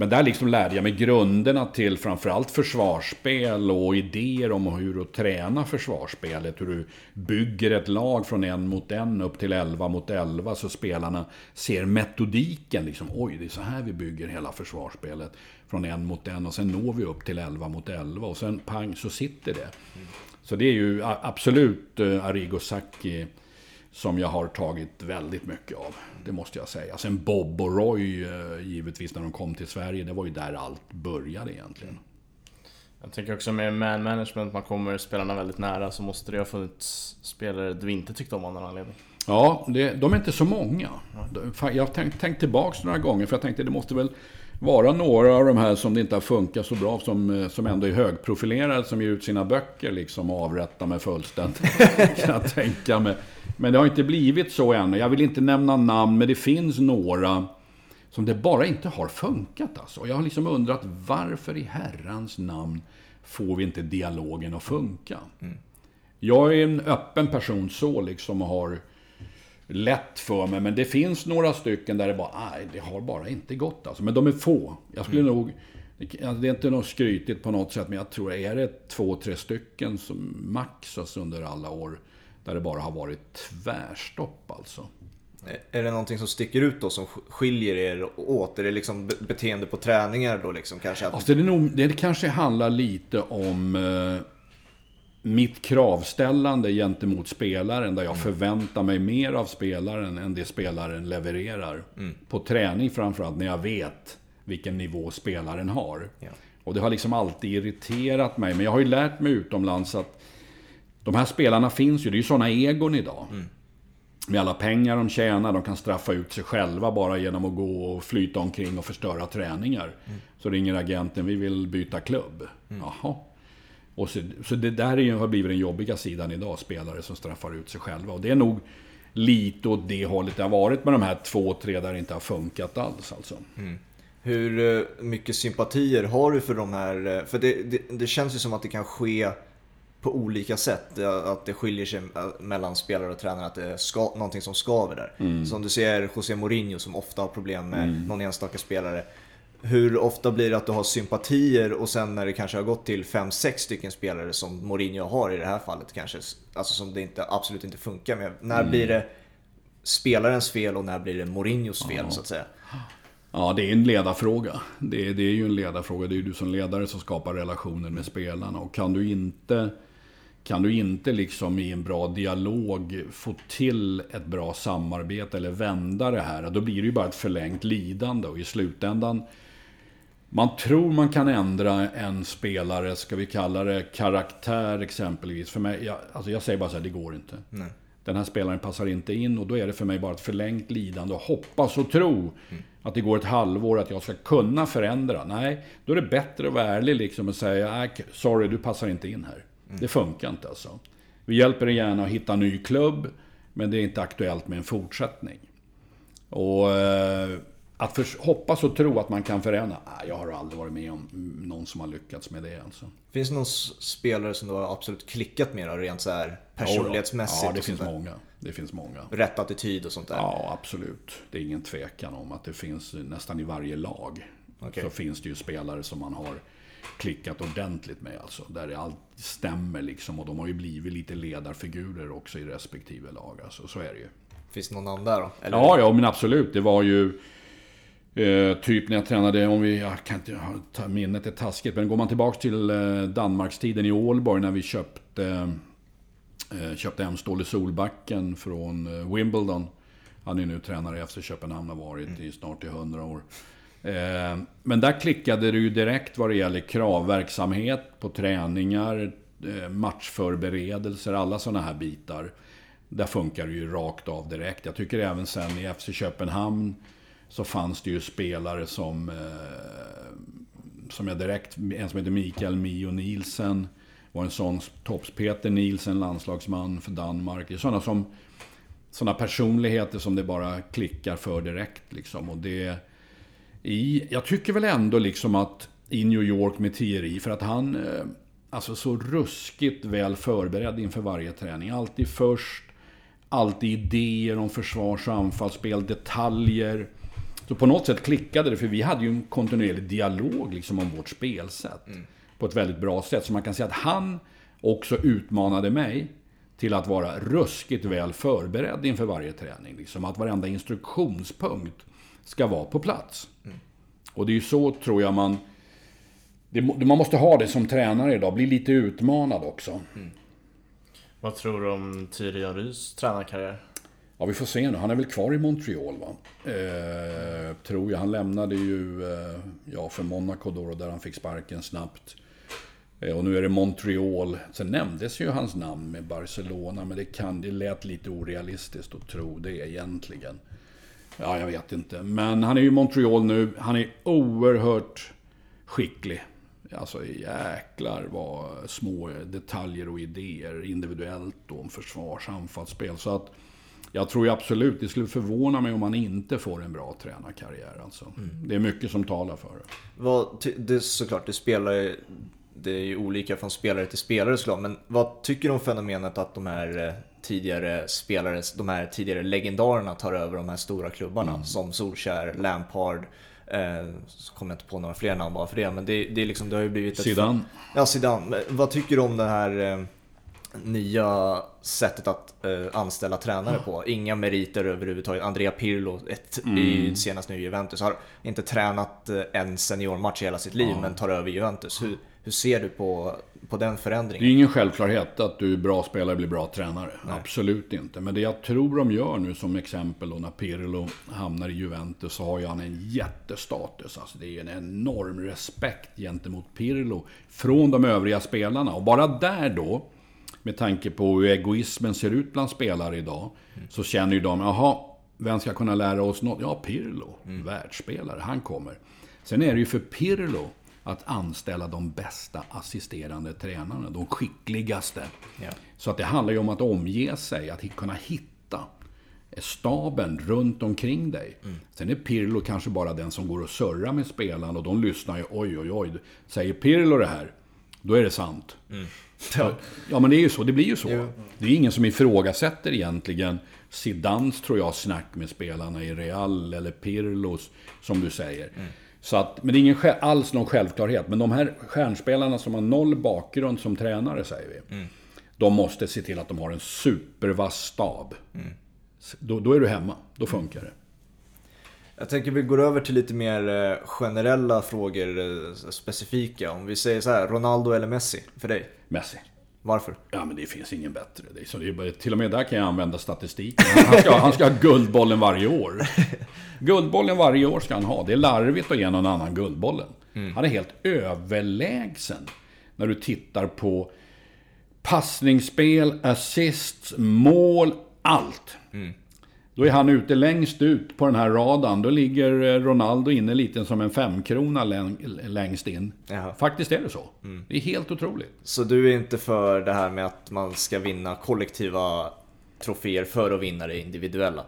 Men där liksom lärde jag mig grunderna till framförallt försvarsspel och idéer om hur att träna försvarsspelet. Hur du bygger ett lag från en mot en upp till elva mot elva så spelarna ser metodiken. Liksom, Oj, det är så här vi bygger hela försvarsspelet. Från en mot en och sen når vi upp till elva mot elva och sen pang så sitter det. Så det är ju absolut Arigo Arrigo Sacchi som jag har tagit väldigt mycket av. Det måste jag säga. Sen Bob och Roy, eh, givetvis, när de kom till Sverige. Det var ju där allt började egentligen. Jag tänker också med man management, man kommer spelarna väldigt nära, så måste det ha funnits spelare du inte tyckte om av någon anledning. Ja, det, de är inte så många. Jag har tänkt, tänkt tillbaks några gånger, för jag tänkte det måste väl vara några av de här som det inte har funkat så bra, som, eh, som ändå är högprofilerade, som ger ut sina böcker liksom och avrättar mig fullständigt. [laughs] kan jag tänka mig. Men det har inte blivit så än. Jag vill inte nämna namn, men det finns några som det bara inte har funkat. Alltså. Jag har liksom undrat varför i herrans namn får vi inte dialogen att funka? Mm. Jag är en öppen person så liksom och har lätt för mig. Men det finns några stycken där det bara, nej, det har bara inte gått alltså. Men de är få. Jag skulle mm. nog, det är inte något skrytigt på något sätt, men jag tror, är det två, tre stycken som max alltså, under alla år, där det bara har varit tvärstopp alltså. Är det någonting som sticker ut då som skiljer er åt? Är det liksom beteende på träningar då liksom kanske? Alltså det, nog, det kanske handlar lite om eh, mitt kravställande gentemot spelaren. Där jag mm. förväntar mig mer av spelaren än det spelaren levererar. Mm. På träning framförallt, när jag vet vilken nivå spelaren har. Ja. Och det har liksom alltid irriterat mig. Men jag har ju lärt mig utomlands att de här spelarna finns ju. Det är ju sådana egon idag. Mm med alla pengar de tjänar, de kan straffa ut sig själva bara genom att gå och flyta omkring och förstöra träningar. Mm. Så ringer agenten, vi vill byta klubb. Mm. Jaha. Och så, så det där är, har blivit den jobbiga sidan idag, spelare som straffar ut sig själva. Och det är nog lite åt det hållet det har varit med de här två, tre där det inte har funkat alls. Alltså. Mm. Hur eh, mycket sympatier har du för de här? Eh, för det, det, det känns ju som att det kan ske på olika sätt. Att det skiljer sig mellan spelare och tränare, att det är ska, någonting som skaver där. Mm. Som du ser José Mourinho som ofta har problem med mm. någon enstaka spelare. Hur ofta blir det att du har sympatier och sen när det kanske har gått till 5-6 stycken spelare som Mourinho har i det här fallet kanske, alltså som det inte, absolut inte funkar med. När mm. blir det spelarens fel och när blir det Mourinhos fel ja. så att säga? Ja, det är en ledarfråga. Det är, det är ju en ledarfråga. Det är ju du som ledare som skapar relationer med spelarna. Och kan du inte kan du inte liksom i en bra dialog få till ett bra samarbete eller vända det här, då blir det ju bara ett förlängt lidande och i slutändan man tror man kan ändra en spelare, ska vi kalla det karaktär exempelvis. För mig, jag, alltså jag säger bara så här, det går inte. Nej. Den här spelaren passar inte in och då är det för mig bara ett förlängt lidande och hoppas och tro mm. att det går ett halvår att jag ska kunna förändra. Nej, då är det bättre att vara ärlig liksom och säga, sorry du passar inte in här. Mm. Det funkar inte alltså. Vi hjälper dig gärna att hitta en ny klubb, men det är inte aktuellt med en fortsättning. Och eh, att för, hoppas och tro att man kan förändra, jag har aldrig varit med om någon som har lyckats med det. Alltså. Finns det någon spelare som du har absolut klickat med rent så här personlighetsmässigt? Ja, det finns många. Det finns många. Rätt attityd och sånt där? Ja, absolut. Det är ingen tvekan om att det finns nästan i varje lag. Okay. Så finns det ju spelare som man har klickat ordentligt med alltså. Där allt stämmer liksom. Och de har ju blivit lite ledarfigurer också i respektive lag. Alltså, så är det ju. Finns det någon annan där då? Eller? Ja, ja men absolut. Det var ju... Eh, typ när jag tränade, om vi, jag kan inte, ta, minnet är taskigt, men går man tillbaks till eh, Danmarkstiden i Ålborg när vi köpte, eh, köpte hem Ståle Solbacken från eh, Wimbledon. Han är nu tränare i FC Köpenhamn, har varit mm. i snart i 100 år. Eh, men där klickade det ju direkt vad det gäller kravverksamhet på träningar, eh, matchförberedelser, alla sådana här bitar. Där funkar det ju rakt av direkt. Jag tycker även sen i FC Köpenhamn så fanns det ju spelare som, eh, som jag direkt, en som heter Mikael Mio Nielsen, var en sån topps Peter Nielsen, landslagsman för Danmark. Det är sådana som sådana personligheter som det bara klickar för direkt liksom. Och det, i, jag tycker väl ändå liksom att i New York med Thierry, för att han... Eh, alltså så ruskigt väl förberedd inför varje träning. Alltid först, alltid idéer om försvars och anfallsspel, detaljer. Så på något sätt klickade det, för vi hade ju en kontinuerlig dialog liksom om vårt spelsätt. Mm. På ett väldigt bra sätt. Så man kan säga att han också utmanade mig till att vara ruskigt väl förberedd inför varje träning. Liksom att varenda instruktionspunkt ska vara på plats. Mm. Och det är ju så, tror jag, man... Det, man måste ha det som tränare idag, bli lite utmanad också. Mm. Vad tror du om Tyri Rys tränarkarriär? Ja, vi får se nu. Han är väl kvar i Montreal, va? Eh, tror jag. Han lämnade ju eh, ja, för Monaco då, där han fick sparken snabbt. Eh, och nu är det Montreal. Sen nämndes ju hans namn med Barcelona, men det, kan, det lät lite orealistiskt att tro det egentligen. Ja, jag vet inte. Men han är ju i Montreal nu. Han är oerhört skicklig. Alltså jäklar vad små detaljer och idéer individuellt då om försvars anfallsspel. Så att jag tror ju absolut, det skulle förvåna mig om han inte får en bra tränarkarriär. Alltså. Mm. Det är mycket som talar för det. Vad, det är såklart, det spelar det är ju olika från spelare till spelare såklart, men vad tycker du om fenomenet att de här eh, tidigare spelare, de här tidigare legendarerna tar över de här stora klubbarna mm. som Solskär, Lampard, eh, så kommer jag inte på några fler namn bara för det, men det, det, är liksom, det har ju blivit... Zidane. Ett, ja, Zidane. Vad tycker du om det här eh, nya sättet att eh, anställa tränare på. Inga meriter överhuvudtaget. Andrea Pirlo, ett, mm. i, senast nu i Juventus, har inte tränat eh, en seniormatch i hela sitt liv, ja. men tar över Juventus. Hur, hur ser du på, på den förändringen? Det är ingen självklarhet att du är bra spelare blir bra tränare. Nej. Absolut inte. Men det jag tror de gör nu som exempel då när Pirlo hamnar i Juventus så har ju han en jättestatus. Alltså det är en enorm respekt gentemot Pirlo från de övriga spelarna. Och bara där då med tanke på hur egoismen ser ut bland spelare idag, mm. så känner ju de, jaha, vem ska kunna lära oss något? Ja, Pirlo, mm. världsspelare, han kommer. Sen är det ju för Pirlo att anställa de bästa assisterande tränarna, de skickligaste. Ja. Så att det handlar ju om att omge sig, att kunna hitta staben runt omkring dig. Mm. Sen är Pirlo kanske bara den som går och surrar med spelarna och de lyssnar ju, oj oj oj, säger Pirlo det här, då är det sant. Mm. Ja. ja, men det är ju så. Det blir ju så. Det är ingen som ifrågasätter egentligen Zidans, tror jag, snack med spelarna i Real eller Pirlos, som du säger. Mm. Så att, men det är ingen alls någon självklarhet. Men de här stjärnspelarna som har noll bakgrund som tränare, säger vi. Mm. De måste se till att de har en supervass stab. Mm. Då, då, är du hemma. Då funkar det. Jag tänker vi går över till lite mer eh, generella frågor, eh, specifika. Om vi säger så här, Ronaldo eller Messi för dig? Messi. Varför? Ja, men det finns ingen bättre. Det är så det är bara, till och med där kan jag använda statistiken. Han ska, han ska ha Guldbollen varje år. [laughs] Guldbollen varje år ska han ha. Det är larvigt att ge någon annan Guldbollen. Mm. Han är helt överlägsen när du tittar på passningsspel, assists, mål, allt. Mm. Då är han ute längst ut på den här radarn. Då ligger eh, Ronaldo inne lite som en femkrona längst in. Jaha. Faktiskt är det så. Mm. Det är helt otroligt. Så du är inte för det här med att man ska vinna kollektiva troféer för att vinna det individuella?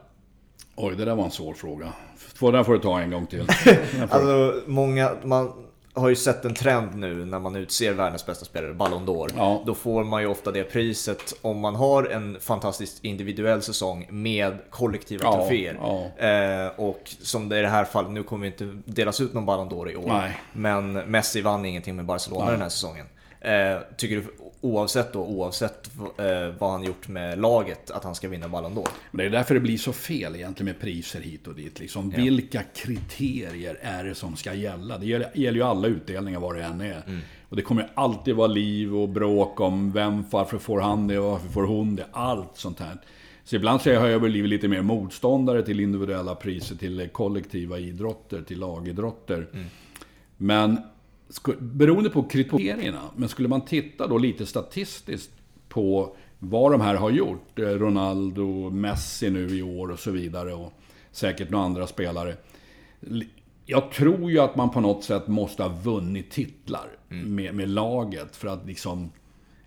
Oj, det där var en svår fråga. Där får du ta en gång till. [laughs] alltså, många... Man har ju sett en trend nu när man utser världens bästa spelare, Ballon d'Or. Ja. Då får man ju ofta det priset om man har en fantastiskt individuell säsong med kollektiva ja, troféer. Ja. Eh, och som det är i det här fallet, nu kommer vi inte delas ut någon Ballon d'Or i år. Nej. Men Messi vann ingenting med Barcelona Nej. den här säsongen. Eh, tycker du oavsett då, oavsett eh, vad han gjort med laget, att han ska vinna Ballon d'Or. Det är därför det blir så fel egentligen med priser hit och dit. Liksom, ja. Vilka kriterier är det som ska gälla? Det gäller, gäller ju alla utdelningar vad det än är. Mm. Och det kommer alltid vara liv och bråk om vem, varför får han det och varför får hon det? Allt sånt här. Så ibland så har jag väl blivit lite mer motståndare till individuella priser, till kollektiva idrotter, till lagidrotter. Mm. Men beroende på kriterierna, men skulle man titta då lite statistiskt på vad de här har gjort, eh, Ronaldo, Messi nu i år och så vidare och säkert några andra spelare. Jag tror ju att man på något sätt måste ha vunnit titlar mm. med, med, laget för att liksom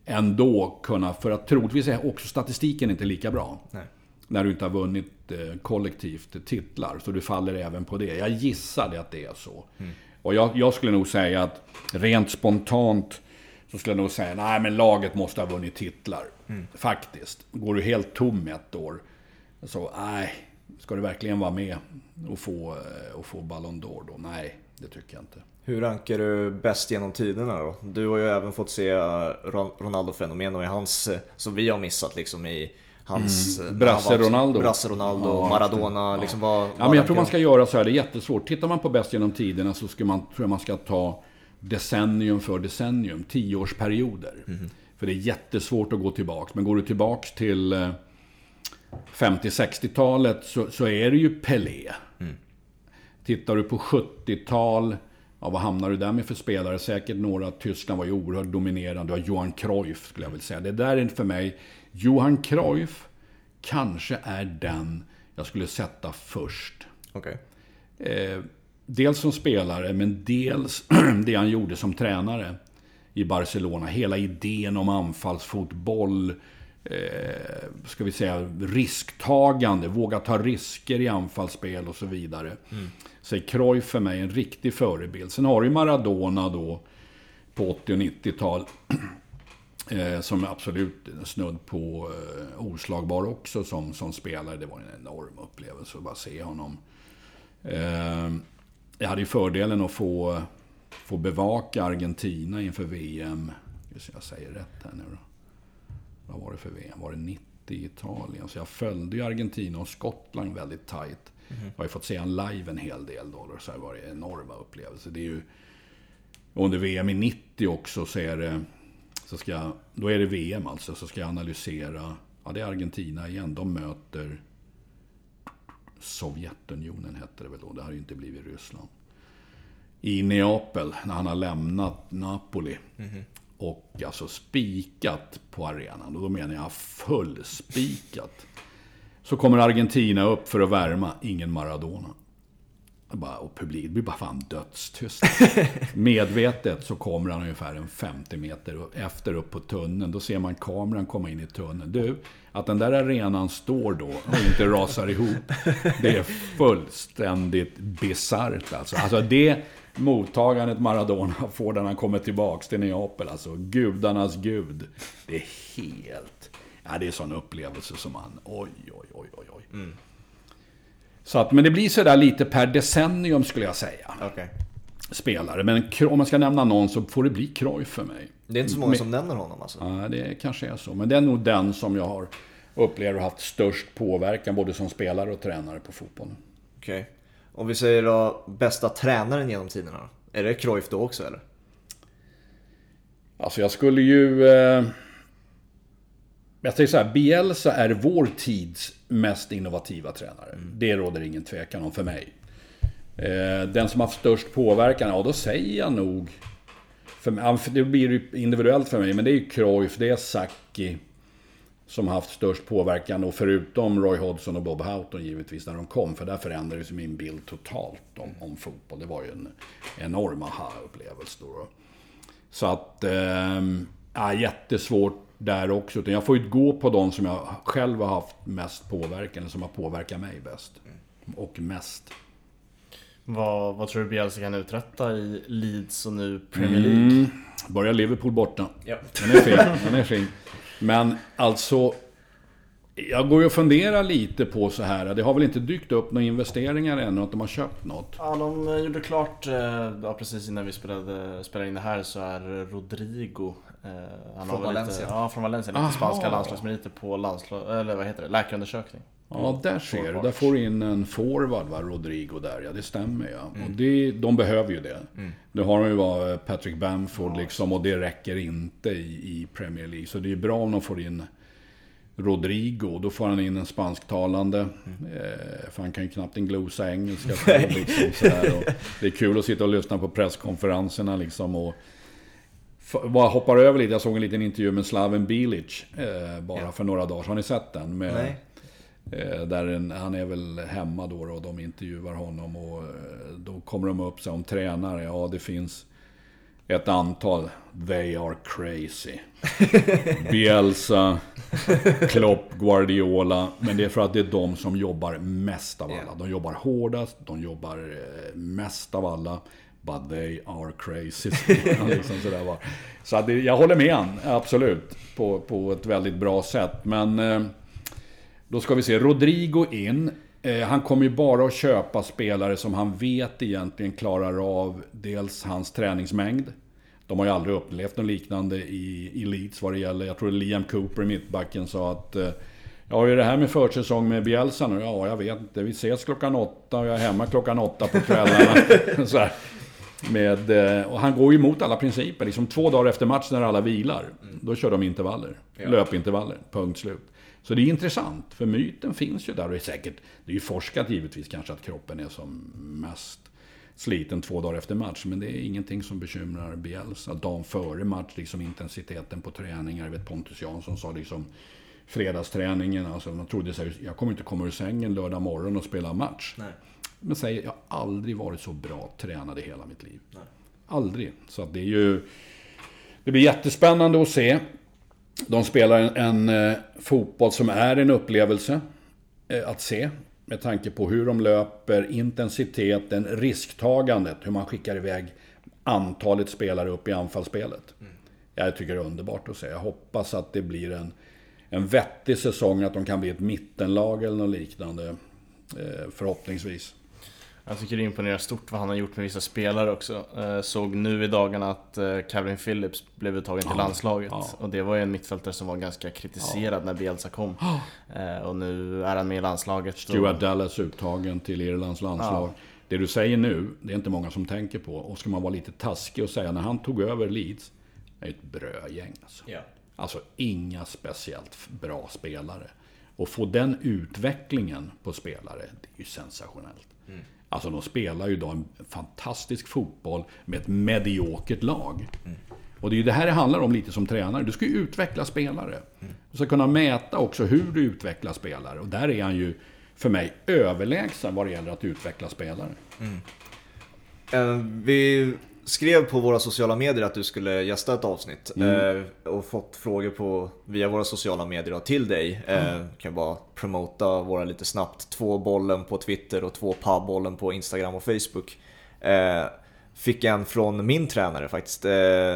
ändå kunna, för att troligtvis är också statistiken inte lika bra. Nej. När du inte har vunnit eh, kollektivt titlar, så du faller även på det. Jag gissade att det är så. Mm. Och jag, jag, skulle nog säga att rent spontant så skulle jag nog säga nej men laget måste ha vunnit titlar. Mm. Faktiskt. Går du helt tom ett år så nej, ska du verkligen vara med och få, eh, och få Ballon d'Or då? Nej, det tycker jag inte. Hur rankar du bäst genom tiderna då? Du har ju även fått se Ronaldo-fenomen och i hans, eh, som vi har missat liksom i hans... Mm. Brasse Ronaldo. Brasse Ronaldo, ja, Maradona, liksom vad, Ja, men jag tror man ska göra så här, det är jättesvårt. Tittar man på bäst genom tiderna så ska man, tror jag man ska ta decennium för decennium, tioårsperioder. Mm. För det är jättesvårt att gå tillbaks. Men går du tillbaks till, eh, 50-60-talet så, så är det ju Pelé. Tittar du på 70-tal, ja, vad hamnar du där med för spelare? Säkert några. Tyskland var ju oerhört dominerande. Du har Johan Cruyff, skulle jag vilja säga. Det där är för mig, Johan Cruyff kanske är den jag skulle sätta först. Okej. Eh, dels som spelare, men dels [clears throat] det han gjorde som tränare i Barcelona. Hela idén om anfallsfotboll, eh, ska vi säga risktagande, våga ta risker i anfallsspel och så vidare. Mm. Så är Cruyff för mig en riktig förebild. Sen har du Maradona då på 80 och 90-tal. [clears throat] Eh, som är absolut snudd på eh, oslagbar också som, som spelare. Det var en enorm upplevelse att bara se honom. Eh, jag hade ju fördelen att få, få bevaka Argentina inför VM. Just jag säger rätt här nu då. Vad var det för VM? Var det 90 i Italien? Så jag följde ju Argentina och Skottland väldigt tajt. Mm. Jag har ju fått se en live en hel del då. Så det var det enorma upplevelser. Det är ju... Under VM i 90 också så är det... Så ska jag, då är det VM alltså. Så ska jag analysera... Ja, det är Argentina igen. De möter... Sovjetunionen hette det väl då. Det har ju inte blivit Ryssland. I Neapel, när han har lämnat Napoli. Mm. Och alltså spikat på arenan. Och då menar jag fullspikat. Så kommer Argentina upp för att värma. Ingen Maradona. Bara, och publik, det blir bara fan dödstyst. [laughs] Medvetet så kommer han ungefär en 50 meter efter upp på tunneln. Då ser man kameran komma in i tunneln. Du, att den där arenan står då och inte rasar ihop. Det är fullständigt bisarrt alltså. Alltså det mottagandet Maradona får när han kommer tillbaks till Neapel. Alltså gudarnas gud. Det är helt... Ja, det är en sån upplevelse som man... Oj, oj, oj, oj, oj. Mm. Så att, men det blir sådär lite per decennium skulle jag säga. Okay. Spelare. Men om man ska nämna någon så får det bli Cruyff för mig. Det är inte så många men, som nämner honom alltså? Ja, det kanske är så. Men det är nog den som jag har upplevt haft störst påverkan både som spelare och tränare på fotbollen. Okej. Okay. Om vi säger då bästa tränaren genom tiderna Är det Cruyff då också eller? Alltså jag skulle ju... Eh, jag säger så här, Bielsa är vår tids mest innovativa tränare. Mm. Det råder ingen tvekan om för mig. Eh, den som har haft störst påverkan, ja då säger jag nog... För, det blir individuellt för mig, men det är ju Cruyff, det är Sacchi som haft störst påverkan och förutom Roy Hodgson och Bob Houghton givetvis när de kom. För där förändrades min bild totalt om, om fotboll. Det var ju en enorm aha-upplevelse då. Så att, äh, jättesvårt där också. Utan jag får ju gå på de som jag själv har haft mest påverkan, eller som har påverkat mig bäst. Och mest. Vad, vad tror du Bielsa kan uträtta i Leeds och nu Premier League? Mm, börjar Liverpool borta. Ja. Den är fin. Den är fin. Men alltså, jag går ju och funderar lite på så här. Det har väl inte dykt upp några investeringar ännu, att de har köpt något? Ja, de eh, gjorde klart, eh, ja, precis innan vi spelade, spelade in det här, så är Rodrigo eh, han från Valencia? Lite, ja, från Valencia. Lite Aha. spanska landslagsmeriter på landslag, eller vad heter det, läkarundersökning. Ja, där ser du. Där får du in en forward, va? Rodrigo där. Ja, det stämmer ja. Mm. Och det, de behöver ju det. Mm. Nu har de ju bara Patrick Bamford ja. liksom och det räcker inte i, i, Premier League. Så det är bra om de får in Rodrigo. Då får han in en spansktalande. Mm. Eh, för han kan ju knappt en glosa engelska. [laughs] liksom, det är kul att sitta och lyssna på presskonferenserna liksom. Och, bara hoppar över lite. Jag såg en liten intervju med Slaven Bilic eh, bara ja. för några dagar Har ni sett den? Med, Nej. Eh, där en, han är väl hemma då och de intervjuar honom och eh, då kommer de upp sig om tränare. Ja, det finns ett antal. They are crazy. [laughs] Bielsa, Klopp, Guardiola. Men det är för att det är de som jobbar mest av alla. De jobbar hårdast, de jobbar eh, mest av alla. But they are crazy. [laughs] liksom sådär Så att jag håller med han, absolut. På, på ett väldigt bra sätt. Men då ska vi se, Rodrigo in. Eh, han kommer ju bara att köpa spelare som han vet egentligen klarar av dels hans träningsmängd. De har ju aldrig upplevt något liknande i, i Leeds vad det gäller. Jag tror Liam Cooper, mittbacken, sa att eh, Ja, hur är det här med försäsong med Bielsa nu? Ja, jag vet inte. Vi ses klockan åtta och jag är hemma klockan åtta på kvällarna. [laughs] så här. Med, eh, och han går ju emot alla principer. Liksom två dagar efter match när alla vilar, då kör de intervaller. Ja. Löpintervaller, punkt slut. Så det är intressant, för myten finns ju där och det är säkert, det är ju forskat givetvis kanske att kroppen är som mest sliten två dagar efter match. Men det är ingenting som bekymrar Bielsa. Dagen före match, liksom intensiteten på träningar. Jag vet Pontus Jansson sa liksom fredagsträningen. Alltså man trodde sig, jag kommer inte komma ur sängen lördag morgon och spela match. Nej. Men säger, jag har aldrig varit så bra tränad i hela mitt liv. Nej. Aldrig. Så att det är ju... Det blir jättespännande att se. De spelar en, en eh, fotboll som är en upplevelse eh, att se. Med tanke på hur de löper, intensiteten, risktagandet, hur man skickar iväg antalet spelare upp i anfallsspelet. Mm. Jag tycker det är underbart att se. Jag hoppas att det blir en, en vettig säsong, att de kan bli ett mittenlag eller något liknande. Eh, förhoppningsvis. Jag tycker det imponerar stort vad han har gjort med vissa spelare också. Eh, såg nu i dagarna att eh, Calvin Phillips blev uttagen till Ja, landslaget. ja. Och det var ju en mittfältare som var ganska kritiserad när Bielsa kom. Eh, Och nu är han med i landslaget. Stuart och, Dallas uttagen till Irlands landslag. Det du säger nu, det är inte många som tänker på. Och ska man vara lite taskig och säga, när han tog över Leeds, är ett brödgäng alltså. Ja. Alltså inga speciellt bra spelare. Och få den utvecklingen på spelare, det är ju sensationellt. Alltså de spelar ju idag en fantastisk fotboll med ett mediokert lag. Och det är ju det här det handlar om lite som tränare. Du ska ju utveckla spelare. Du ska kunna mäta också hur du utvecklar spelare. Och där är han ju, för mig, överlägsen vad det gäller att utveckla spelare. Eh, Vi skrev på våra sociala medier att du skulle gästa ett avsnitt eh, och fått frågor på, via våra sociala medier till dig. Eh, Kan bara promota våra lite snabbt. Två bollen på Twitter och två pubbollen på Instagram och Facebook. Eh, Fick en från min tränare faktiskt,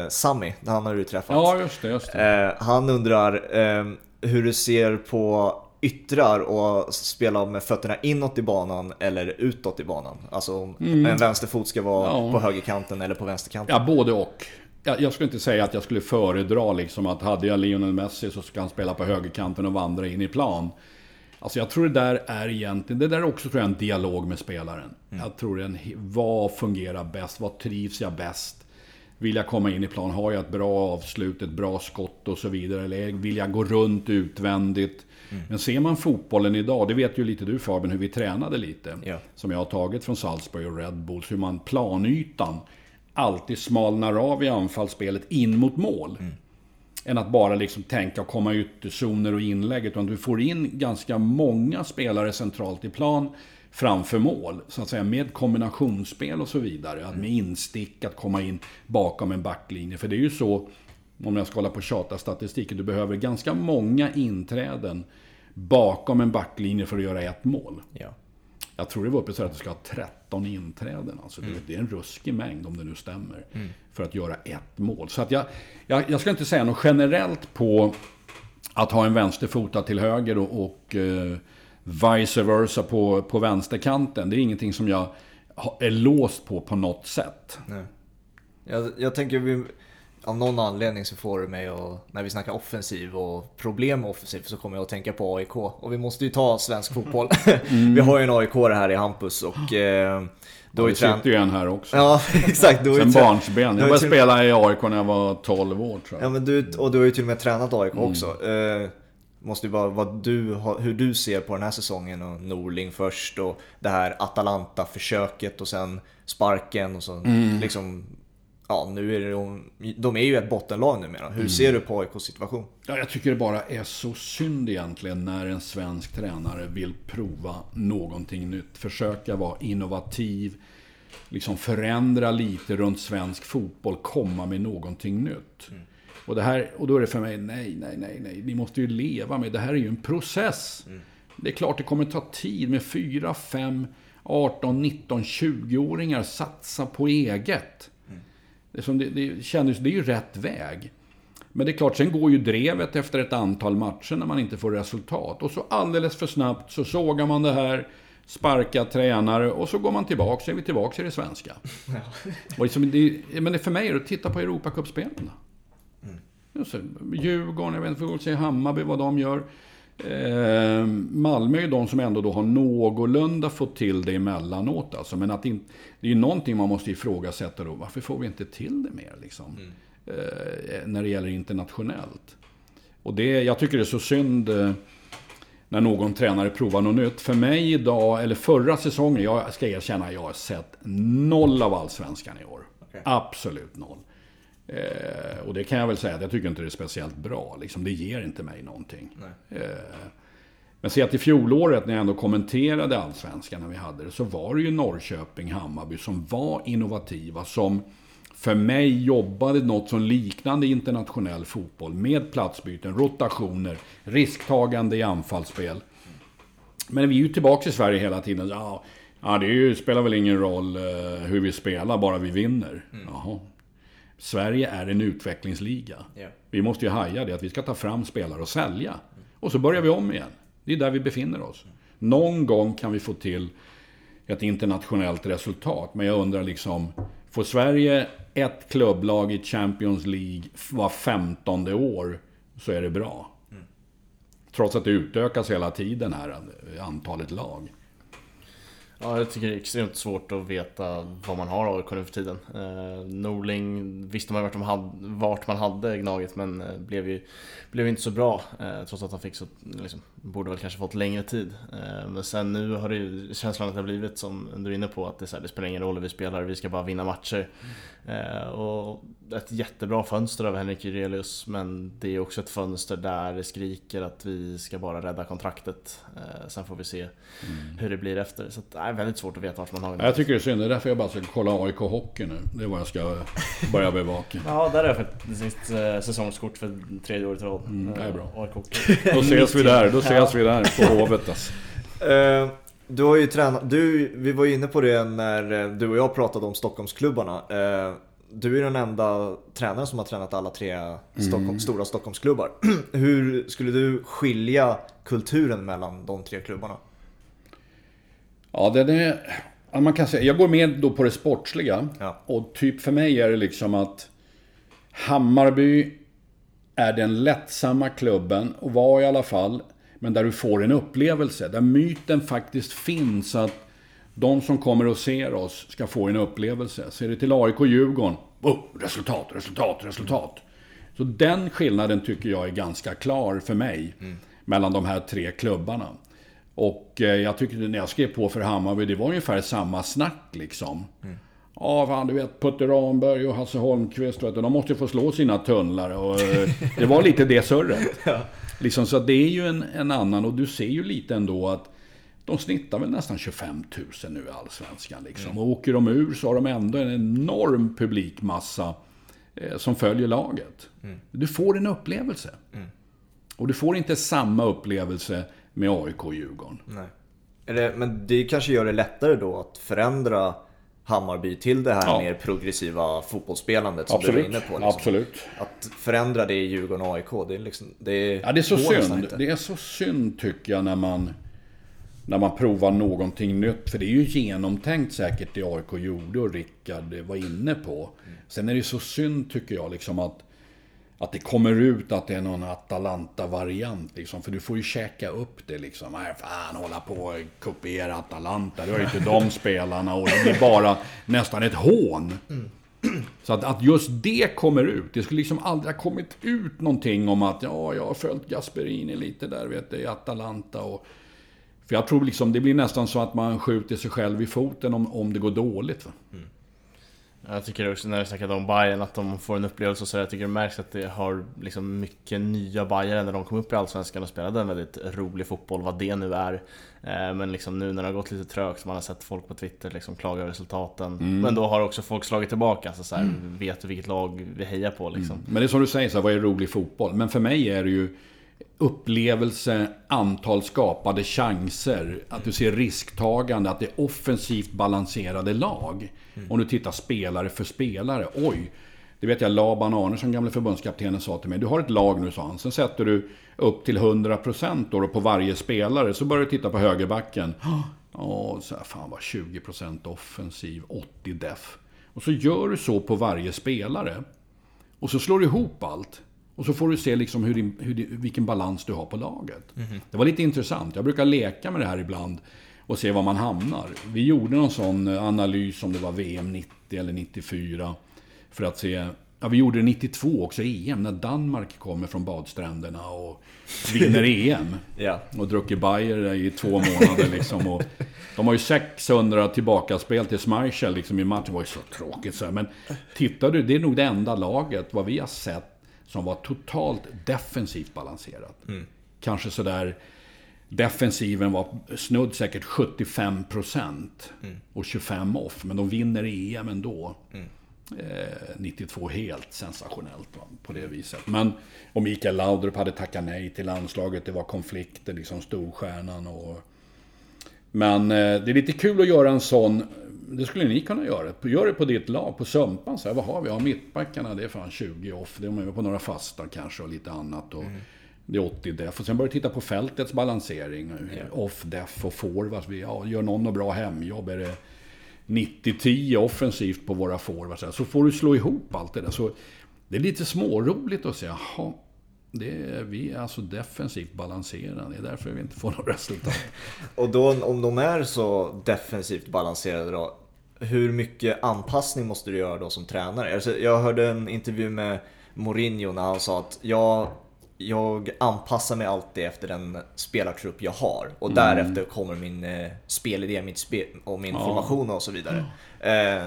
Sami, han har du träffat. Ja, just det. Just det. Han undrar hur du ser på yttrar och spela med fötterna inåt i banan eller utåt i banan. Alltså om en vänsterfot ska vara Mm. Ja. på högerkanten eller på vänsterkanten. Ja, både och. Jag, jag skulle inte säga att jag skulle föredra liksom att hade jag Lionel Messi så ska han spela på högerkanten och vandra in i plan. Alltså jag tror det där är egentligen, det där är också tror jag en dialog med spelaren. Jag tror en, vad fungerar bäst? Vad trivs jag bäst? Vill jag komma in i plan? Har jag ett bra avslut, ett bra skott och så vidare? Eller vill jag gå runt utvändigt? Men ser man fotbollen idag, det vet ju lite du Fabian, hur vi tränade lite. Ja. Som jag har tagit från Salzburg och Red Bulls, hur man planytan alltid smalnar av i anfallsspelet in mot mål. Än att bara liksom tänka och komma ytterzoner och inlägg. Utan du får in ganska många spelare centralt i plan framför mål. Så att säga med kombinationsspel och så vidare. Att med instick, att komma in bakom en backlinje. För det är ju så, om jag ska hålla på tjata statistiken, du behöver ganska många inträden bakom en backlinje för att göra ett mål. Ja. Jag tror det var uppe så att du ska ha 13 inträden. Alltså, Mm. det, är en ruskig mängd om det nu stämmer. För att göra ett mål. Så att jag, jag, jag ska inte säga något generellt på att ha en vänsterfota till höger och, och eh, vice versa på, på vänsterkanten. Det är ingenting som jag är låst på på något sätt. Nej. Jag, jag tänker vi, av någon anledning så får det mig att, när vi snackar offensiv och problem med offensiv så kommer jag att tänka på AIK. Och vi måste ju ta svensk fotboll. [laughs] vi har ju en AIK här i Hampus och eh, då är Det sitter ju en här också. Ja, [laughs] exakt. Du Sen barnsben. Jag började spela i AIK när jag var 12 år tror Ja, jag. men du, och du har ju till och med tränat AIK Mm. också. Eh, måste ju vara vad du, hur du ser på den här säsongen och Norling först och det här Atalanta-försöket och sen sparken och så Mm. liksom Ja, nu är de, de är ju ett bottenlag numera. Mm. Hur ser du på AIKs situation? Ja, jag tycker det bara är så synd egentligen när en svensk tränare vill prova någonting nytt. Försöka vara innovativ, liksom förändra lite runt svensk fotboll, komma med någonting nytt. Och, det här, och då är det för mig, nej, nej, nej, nej. Ni måste ju leva med, det här är ju en process. Det är klart det kommer ta tid med 4, 5, 18, 19, 20-åringar satsa på eget. Det, som det, det, kändes, det är ju rätt väg. Men det är klart, sen går ju drevet efter ett antal matcher när man inte får resultat. Och så alldeles för snabbt så sågar man det här, sparkar tränare och så går man tillbaka, så är vi tillbaka i det svenska. Och liksom det, men det för mig är det att titta på Europacupspelen. Mm. Djurgården, jag vet inte, vi får se Hammarby vad de gör. Eh, Malmö är ju de som ändå då har någorlunda fått till det emellanåt. Alltså. Men att in, det är ju någonting man måste ifrågasätta då. Varför får vi inte till det mer liksom? Eh, när det gäller internationellt. Och det, jag tycker det är så synd eh, när någon tränare provar något nytt. För mig idag, eller förra säsongen, jag ska erkänna, jag har sett noll av Allsvenskan i år. Okay. Absolut noll. Eh, och det kan jag väl säga, jag tycker inte det är speciellt bra. Liksom, det ger inte mig någonting. Eh, men se att i fjolåret när jag ändå kommenterade Allsvenskan när vi hade det, så var det ju Norrköping, Hammarby som var innovativa, som för mig jobbade något som liknande internationell fotboll med platsbyten, rotationer, risktagande i anfallsspel. Men vi är ju tillbaka i Sverige hela tiden. Ja, ja det ju, spelar väl ingen roll uh, hur vi spelar, bara vi vinner. Mm. Jaha. Sverige är en utvecklingsliga. Yeah. Vi måste ju haja det, att vi ska ta fram spelare och sälja. Och så börjar vi om igen. Det är där vi befinner oss. Någon gång kan vi få till ett internationellt resultat. Men jag undrar liksom, får Sverige ett klubblag i Champions League var femtonde år så är det bra. Mm. Trots att det utökas hela tiden här, antalet lag. Ja, jag tycker det är extremt svårt att veta vad man har AIK nu för tiden. Eh, Norling visste man vart, de hade, vart man hade Gnaget men eh, blev ju blev inte så bra. Eh, trots att han fick så, liksom, borde väl kanske fått längre tid. Eh, men sen nu har det ju känslan att det har blivit som du är inne på att det, så här, det spelar ingen roll hur vi spelar, vi ska bara vinna matcher. Mm. och ett jättebra fönster av Henrik Jurelius men det är också ett fönster där det skriker att vi ska bara rädda kontraktet. Eh, sen får vi se mm. hur det blir efter. Så det är väldigt svårt att veta vart man har. Jag tycker det är synd, det är därför jag bara ska kolla AIK Hockey nu. Det är vad jag ska börja bevaka. [laughs] ja, där har jag faktiskt eh, säsongskort för tredje året i rad. Mm, det är bra. AIK Då ses vi där, då [laughs] ses vi där på Hovet alltså. Du har ju tränat, du, vi var ju inne på det när du och jag pratade om Stockholmsklubbarna. Uh, du är den enda tränaren som har tränat alla tre Stockholm, mm. stora Stockholmsklubbar. [clears throat] Hur skulle du skilja kulturen mellan de tre klubbarna? Ja, den är... Man kan säga, jag går med då på det sportsliga. Ja. Och typ för mig är det liksom att Hammarby är den lättsamma klubben, och var i alla fall, men där du får en upplevelse. Där myten faktiskt finns att de som kommer och ser oss ska få en upplevelse. Ser det till AIK och Djurgården, oh, resultat, resultat, resultat. Så den skillnaden tycker jag är ganska klar för mig. Mm. Mellan de här tre klubbarna. Och eh, jag tycker, när jag skrev på för Hammarby, det var ungefär samma snack liksom. Mm. Ja, fan, du vet Putte Ramberg och Hasse Holmqvist, vet du, de måste ju få slå sina tunnlar. Och, eh, det var lite det surret. [laughs] ja liksom, så det är ju en, en annan, och du ser ju lite ändå att de snittar väl nästan 25 000 nu i Allsvenskan. Liksom. Mm. Och åker de ur så har de ändå en enorm publikmassa eh, som följer laget. Mm. Du får en upplevelse. Mm. Och du får inte samma upplevelse med AIK och Djurgården. Nej. Det, men det kanske gör det lättare då att förändra Hammarby till det här ja. mer progressiva fotbollsspelandet som Absolut. du var inne på. Liksom. Absolut. Att förändra det i Djurgården och AIK, det är, liksom, det ja, det är så synd. Det är så synd tycker jag när man när man provar någonting nytt. För det är ju genomtänkt säkert det AIK gjorde och Rickard var inne på. Sen är det så synd tycker jag liksom att, att det kommer ut att det är någon Atalanta-variant. Liksom, för du får ju käka upp det liksom. Nej, fan hålla på och kopiera Atalanta. Du har ju inte de spelarna och det blir bara nästan ett hån. Så att, att just det kommer ut. Det skulle liksom aldrig ha kommit ut någonting om att ja, jag har följt Gasperini lite där, vet du, i Atalanta. Och, för jag tror liksom det blir nästan så att man skjuter sig själv i foten om, om det går dåligt. Mm. Jag tycker också när vi snackade om Bayern att de får en upplevelse så jag tycker det märks att det har liksom mycket nya Bayern när de kom upp i Allsvenskan och spelade en väldigt rolig fotboll, vad det nu är. Eh, men liksom nu när det har gått lite trögt, man har sett folk på Twitter liksom klaga över resultaten. Mm. Men då har också folk slagit tillbaka, så, så här, mm. vet vilket lag vi hejar på liksom. Mm. Men det är som du säger, så här, vad är rolig fotboll? Men för mig är det ju upplevelse, antal skapade chanser, att du ser risktagande, att det är offensivt balanserade lag. Mm. Om du tittar spelare för spelare, oj. Det vet jag Laban Arnesson, gamle förbundskaptenen, sa till mig. Du har ett lag nu, sa han. Sen sätter du upp till 100% då på varje spelare. Så börjar du titta på högerbacken. Ja, så här, fan var 20% offensiv, 80 def. Och så gör du så på varje spelare. Och så slår du ihop allt. Och så får du se liksom hur din, hur, vilken balans du har på laget. Mm. Det var lite intressant. Jag brukar leka med det här ibland och se var man hamnar. Vi gjorde någon sån analys om det var VM 90 eller 94. För att se Ja, vi gjorde det 92 också, EM, när Danmark kommer från badstränderna och [laughs] vinner EM. Ja. Och druckit Bayer i två månader liksom. Och de har ju 600 tillbakaspel till Schmeichel liksom i matchen. Det var ju så tråkigt så här. Men tittar du, det är nog det enda laget, vad vi har sett, som var totalt defensivt balanserat. Kanske sådär... Defensiven var snudd säkert 75% och 25 off. Men de vinner EM ändå. Eh, 92 helt sensationellt va, på det viset. Men, och Mikael Laudrup hade tackat nej till landslaget. Det var konflikter, liksom storstjärnan och... Men eh, det är lite kul att göra en sån... Det skulle ni kunna göra. Gör det på ditt lag, på Sumpan. Så här, vad har vi? Ja, mittbackarna, det är fan 20 off. De är på några fasta kanske och lite annat. Och Det är 80 def. Och sen börjar du titta på fältets balansering. Off, def och forwards. Vi, Ja, gör någon något bra hemjobb? Är det 90-10 offensivt på våra forwards? Så får du slå ihop allt det där. Så det är lite småroligt att säga, jaha, det är, vi är alltså defensivt balanserade. Det är därför vi inte får några resultat. [laughs] Och då om de är så defensivt balanserade då, hur mycket anpassning måste du göra då som tränare? Alltså, jag hörde en intervju med Mourinho när han sa att jag, jag anpassar mig alltid efter den spelartrupp jag har. Och därefter kommer min eh, spelidé mitt spel, och min formation och så vidare. Eh,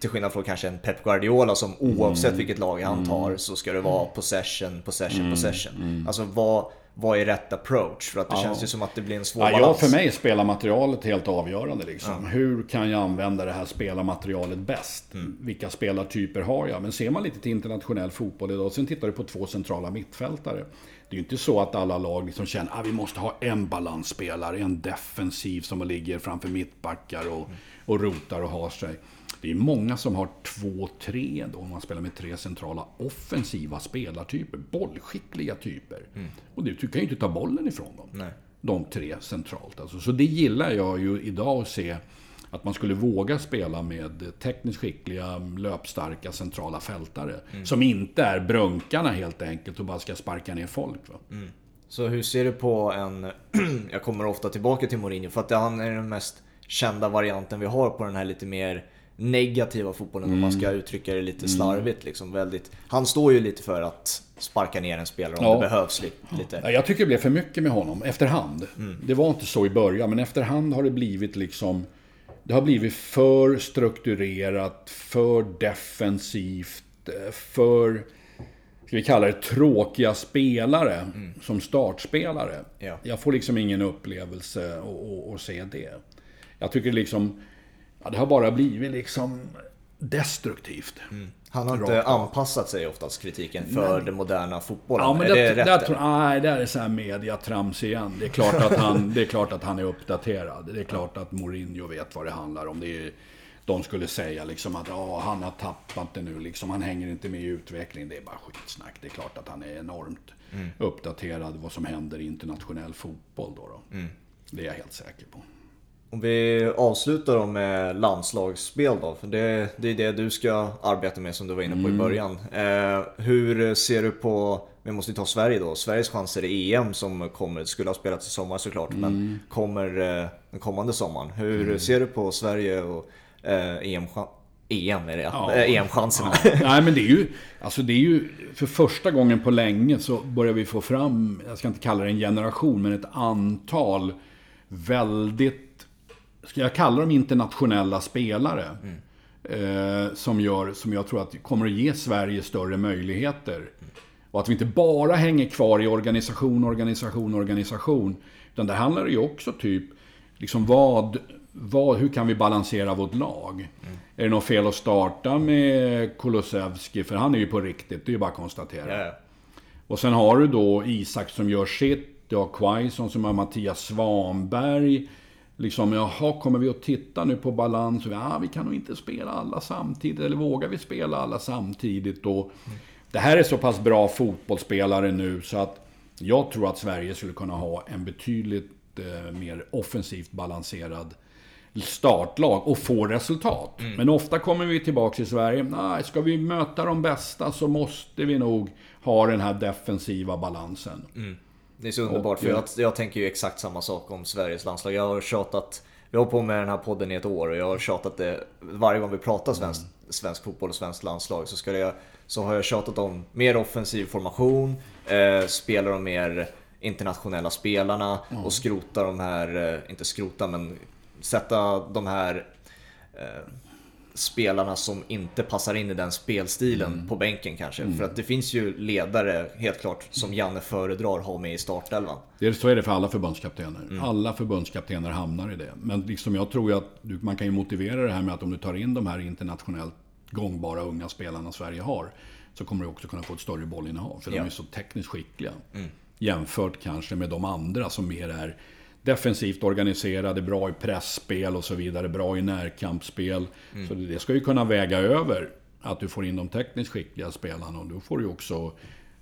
till skillnad från kanske en Pep Guardiola som oavsett vilket lag han tar så ska det vara possession, possession, possession. Alltså vad, vad är rätt approach? För att det känns ju som att det blir en svår Ja, ja, balans. för mig är spelarmaterialet helt avgörande. Liksom. Hur kan jag använda det här spelarmaterialet bäst? Vilka spelartyper har jag? Men ser man lite till internationell fotboll idag, sen tittar du på två centrala mittfältare. Det är ju inte så att alla lag liksom känner att ah, vi måste ha en balansspelare, en defensiv som ligger framför mittbackar och, och rotar och har sig. Det är många som har två, tre då, om man spelar med tre centrala offensiva spelartyper. Bollskickliga typer. Och du, du kan ju inte ta bollen ifrån dem Nej. de tre centralt. Alltså. Så det gillar jag ju idag att se. Att man skulle våga spela med tekniskt skickliga, löpstarka centrala fältare. Som inte är brunkarna helt enkelt och bara ska sparka ner folk. Va? Så hur ser du på en... [clears throat] jag kommer ofta tillbaka till Mourinho för att han är den mest kända varianten vi har på den här lite mer negativa fotbollen om man ska Mm. uttrycka det lite slarvigt. Liksom, väldigt, han står ju lite för att sparka ner en spelare om Ja. det behövs li- lite. Ja, Jag tycker det blev för mycket med honom efterhand. Det var inte så i början, men efterhand har det blivit liksom... Det har blivit för strukturerat, för defensivt, eh, för... Ska vi kalla det tråkiga spelare som startspelare. Ja. Jag får liksom ingen upplevelse att se det. Jag tycker liksom... Ja, det har bara blivit liksom destruktivt. Han har inte anpassat sig oftast kritiken för den moderna fotbollen. Ja, men är det, det, det, rätt? tror, nej, det är så här mediatrams igen. Det är, klart att han, det är klart att han är uppdaterad. Det är klart att Mourinho vet vad det handlar om. Det är, de skulle säga liksom att ja, han har tappat det nu. Liksom, han hänger inte med i utvecklingen. Det är bara skitsnack. Det är klart att han är enormt uppdaterad vad som händer i internationell fotboll. Då, då. Det är jag helt säker på. Om vi avslutar då med landslagsspel då, för det, det är det du ska arbeta med som du var inne på i början. Eh, hur ser du på, vi måste ju ta Sverige då, Sveriges chanser i EM som kommer, skulle ha spelats i sommar såklart, men kommer eh, den kommande sommaren. Hur ser du på Sverige och eh, EM, EM är det ja. Ja. Eh, EM-chanserna? Nej men det är ju, alltså det är ju, för första gången på länge så börjar vi få fram, jag ska inte kalla det en generation, men ett antal väldigt, ska jag kalla dem internationella spelare. Eh, som, gör, som jag tror att kommer att ge Sverige större möjligheter. Och att vi inte bara hänger kvar i organisation, organisation, organisation. Utan det handlar ju också typ, liksom vad, vad, hur kan vi balansera vårt lag? Är det något fel att starta med Kulusevski? För han är ju på riktigt, det är ju bara att konstatera. Ja. Och sen har du då Isak som gör sitt. Du har Quaison som har Mattias Svanberg. Liksom, jaha, kommer vi att titta nu på balans? Ja, vi kan nog inte spela alla samtidigt. Eller vågar vi spela alla samtidigt? då? Det här är så pass bra fotbollsspelare nu så att jag tror att Sverige skulle kunna ha en betydligt eh, mer offensivt balanserad startlag och få resultat. Men ofta kommer vi tillbaka till Sverige. Nej, ska vi möta de bästa så måste vi nog ha den här defensiva balansen. Det är så underbart för jag, jag tänker ju exakt samma sak om Sveriges landslag. Jag har tjatat, vi har på med den här podden i ett år och jag har tjatat det varje gång vi pratar svenskt svensk fotboll och svenskt landslag så, ska det, så har jag tjatat om mer offensiv formation, eh, spela de mer internationella spelarna och skrota de här, eh, inte skrota men sätta de här eh, spelarna som inte passar in i den spelstilen mm. på bänken kanske. Mm. För att det finns ju ledare, helt klart, som Janne föredrar ha med i startelvan. Det är, så är det för alla förbundskaptener. Mm. Alla förbundskaptener hamnar i det. Men liksom jag tror ju att du, man kan ju motivera det här med att om du tar in de här internationellt gångbara unga spelarna Sverige har, så kommer du också kunna få ett större bollinnehav. För ja. de är så tekniskt skickliga. Mm. Jämfört kanske med de andra som mer är defensivt organiserade, bra i pressspel och så vidare, bra i närkampsspel. Mm. Så det ska ju kunna väga över att du får in de tekniskt skickliga spelarna och då får du också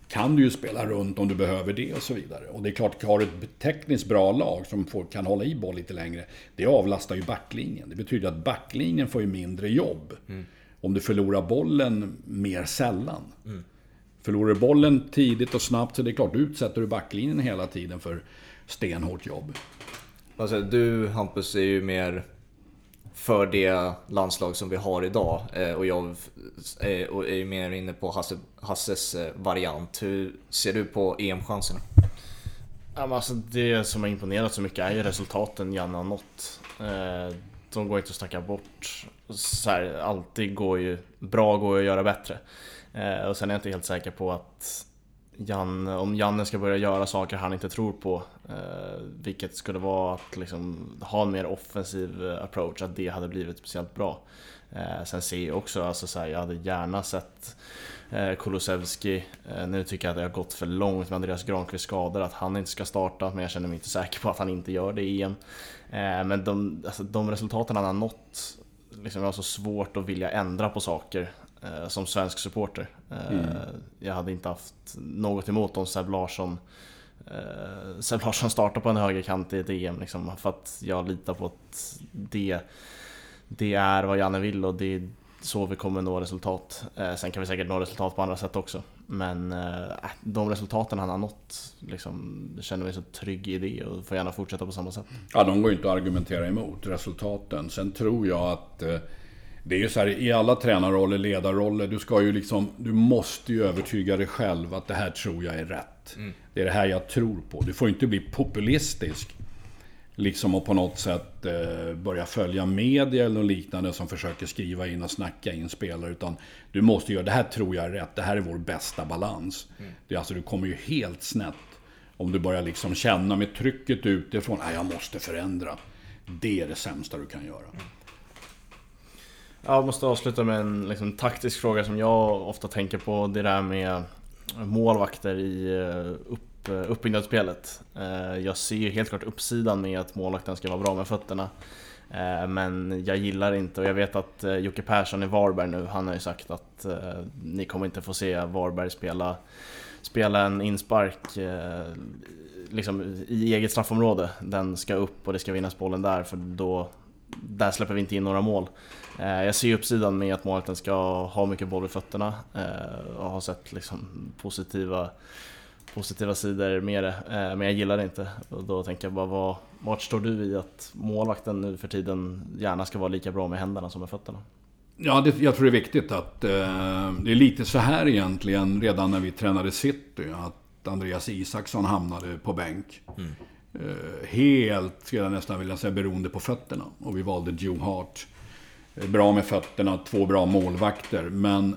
kan du ju spela runt om du behöver det och så vidare. Och det är klart, har du ett tekniskt bra lag som får, kan hålla i boll lite längre, det avlastar ju backlinjen. Det betyder att backlinjen får ju mindre jobb. Mm. Om du förlorar bollen mer sällan. Mm. Förlorar du bollen tidigt och snabbt så det är klart, du utsätter du backlinjen hela tiden för stenhårt jobb. Alltså, du Hampus är ju mer för det landslag som vi har idag eh, och jag är ju mer inne på Hasse, Hasses eh, variant. Hur ser du på EM-chanserna? Alltså det som har imponerat så mycket är ju resultaten Janne har nått. Eh, de går inte att snacka bort. Så här, alltid går ju, bra går att göra bättre. Eh, och sen är jag inte helt säker på att Janne, om Janne ska börja göra saker han inte tror på, eh, vilket skulle vara att liksom ha en mer offensiv eh, approach, att det hade blivit speciellt bra. Eh, sen ser jag också, alltså så här, jag hade gärna sett eh, Kulusevski, eh, nu tycker jag att det har gått för långt med Andreas Granqvist skador, att han inte ska starta, men jag känner mig inte säker på att han inte gör det i EM. Eh, men de, alltså, de resultaten han har nått, liksom, jag har så svårt att vilja ändra på saker som svensk supporter. Eh, mm. Jag hade inte haft något emot om Seb Larsson eh, Seb Larsson startar på en högerkant i ett EM liksom, för att jag litar på att det, det är vad Janne vill och det är så vi kommer nå resultat. Eh, sen kan vi säkert nå resultat på andra sätt också. Men eh, de resultaten han har nått, liksom, känner mig så trygg i det och får gärna fortsätta på samma sätt. Ja, de går ju inte att argumentera emot resultaten. Sen tror jag att eh, det är ju så här i alla tränarroller, ledarroller, du ska ju liksom, du måste ju övertyga dig själv att det här tror jag är rätt. Mm. Det är det här jag tror på. Du får inte bli populistisk. Liksom och på något sätt eh, börja följa media eller något liknande som försöker skriva in och snacka in spelare. Utan du måste göra, det här tror jag är rätt, det här är vår bästa balans. Mm. Det alltså, du kommer ju helt snett. Om du börjar liksom känna med trycket utifrån, jag måste förändra. Det är det sämsta du kan göra. Mm. Jag måste avsluta med en liksom, taktisk fråga som jag ofta tänker på. Det där med målvakter i eh, upp, eh, uppbyggnadsspelet. Eh, jag ser helt klart uppsidan med att målvakten ska vara bra med fötterna. Men jag gillar inte, och jag vet att Jocke Persson i Varberg nu, han har ju sagt att ni kommer inte få se Varberg spela, spela en inspark liksom, i eget straffområde. Den ska upp och det ska vinnas bollen där, för då där släpper vi inte in några mål. Eh, jag ser uppsidan med att målvakten ska ha mycket boll i fötterna eh, och har sett liksom positiva, positiva sidor med det. Eh, men jag gillar det inte. Och då tänker jag bara, vad, vart står du i att målvakten nu för tiden gärna ska vara lika bra med händerna som med fötterna? Ja, det, jag tror det är viktigt att... Eh, det är lite så här egentligen redan när vi tränade City. Att Andreas Isaksson hamnade på bänk. Mm. Eh, helt, skulle jag nästan vilja säga, beroende på fötterna. Och vi valde Joe Hart. Eh, bra med fötterna, två bra målvakter. Men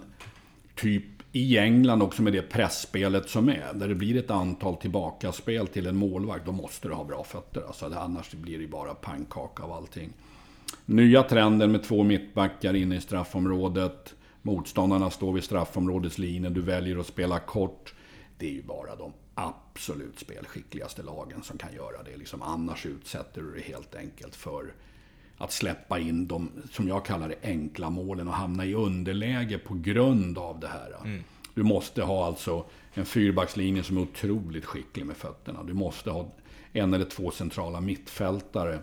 typ i England också med det pressspelet som är. Där det blir ett antal tillbakaspel till en målvakt. Då måste du ha bra fötter. Alltså, annars blir det bara pannkaka av allting. Nya trenden med två mittbackar inne i straffområdet. Motståndarna står vid straffområdets linje. Du väljer att spela kort. Det är ju bara de absolut spelskickligaste lagen som kan göra det. Liksom, annars utsätter du dig helt enkelt för att släppa in de, som jag kallar det, enkla målen och hamna i underläge på grund av det här. Mm. Du måste ha alltså en fyrbackslinje som är otroligt skicklig med fötterna. Du måste ha en eller två centrala mittfältare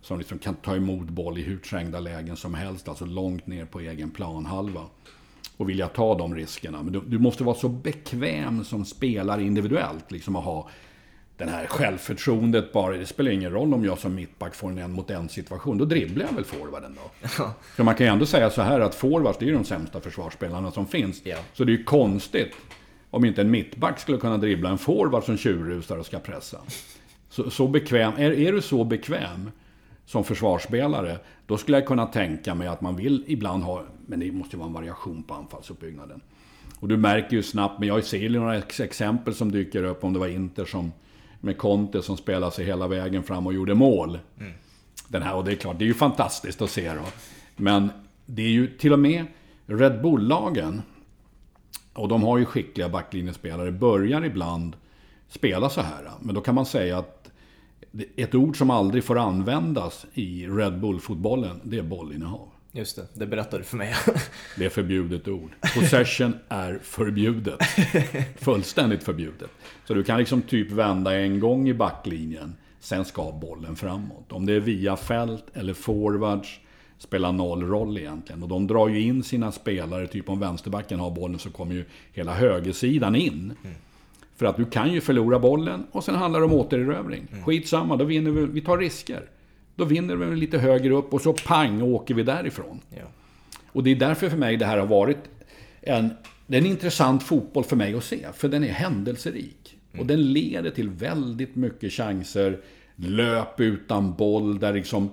som liksom kan ta emot boll i hur trängda lägen som helst, alltså långt ner på egen planhalva och vilja ta de riskerna. Men du, du måste vara så bekväm som spelare individuellt. Liksom att ha den här självförtroendet bara. Det spelar ingen roll om jag som mittback får en en mot en situation. Då dribblar jag väl forwarden då. För man kan ju ändå säga så här att forwards, det är ju de sämsta försvarsspelarna som finns. Ja. Så det är ju konstigt om inte en mittback skulle kunna dribbla en forward som tjurrusar och ska pressa. Så, så bekväm, är, är du så bekväm som försvarsspelare, då skulle jag kunna tänka mig att man vill ibland ha, men det måste ju vara en variation på anfallsuppbyggnaden. Och du märker ju snabbt, men jag ser ju några ex- exempel som dyker upp, om det var Inter som med Conte som spelade sig hela vägen fram och gjorde mål. Den här, och det är klart, det är ju fantastiskt att se då. Men det är ju till och med Red Bull-lagen, och de har ju skickliga backlinjespelare, börjar ibland spela så här. Men då kan man säga att ett ord som aldrig får användas i Red Bull-fotbollen, det är bollinnehav. Just det, det berättade du för mig. [laughs] Det är förbjudet ord. Possession är förbjudet. Fullständigt förbjudet. Så du kan liksom typ vända en gång i backlinjen, sen ska bollen framåt. Om det är via fält eller forwards, spelar noll roll egentligen. Och de drar ju in sina spelare, typ om vänsterbacken har bollen så kommer ju hela högersidan in. För att du kan ju förlora bollen och sen handlar det om återerövring. Skitsamma, då vinner vi, vi tar risker. Då vinner vi lite högre upp och så pang åker vi därifrån. ja. Och det är därför för mig det här har varit en, en intressant fotboll för mig att se. För den är händelserik. Och den leder till väldigt mycket chanser. Löp utan boll där liksom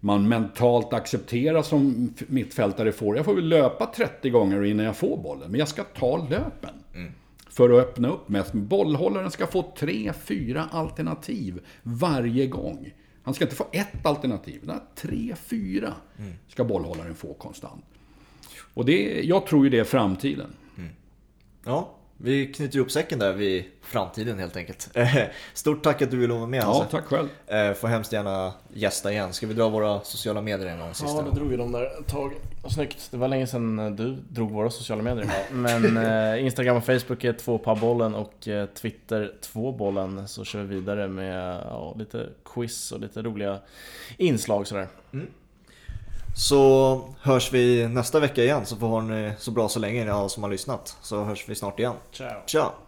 man mentalt accepterar som mittfältare får. Jag får väl löpa 30 gånger innan jag får bollen. Men jag ska ta löpen. För att öppna upp mest. Bollhållaren ska få tre, fyra alternativ varje gång. Han ska inte få ett alternativ. utan Tre, fyra ska bollhållaren få konstant. Och det, jag tror ju det är framtiden. ja, vi knyter ihop säcken där vid framtiden helt enkelt. [laughs] Stort tack att du ville vara med Ja, Hasse. tack själv. Eh, Får hemskt gärna gästa igen. Ska vi dra våra sociala medier en gång sista Ja, du drog ju dem där ett tag. Snyggt. Det var länge sedan eh, du drog våra sociala medier. [laughs] Men eh, Instagram och Facebook är två på bollen och eh, Twitter två bollen. Så kör vi vidare med ja, lite quiz och lite roliga inslag sådär. Så hörs vi nästa vecka igen så får ni så bra så länge alla som har lyssnat. Så hörs vi snart igen. Ciao. Ciao!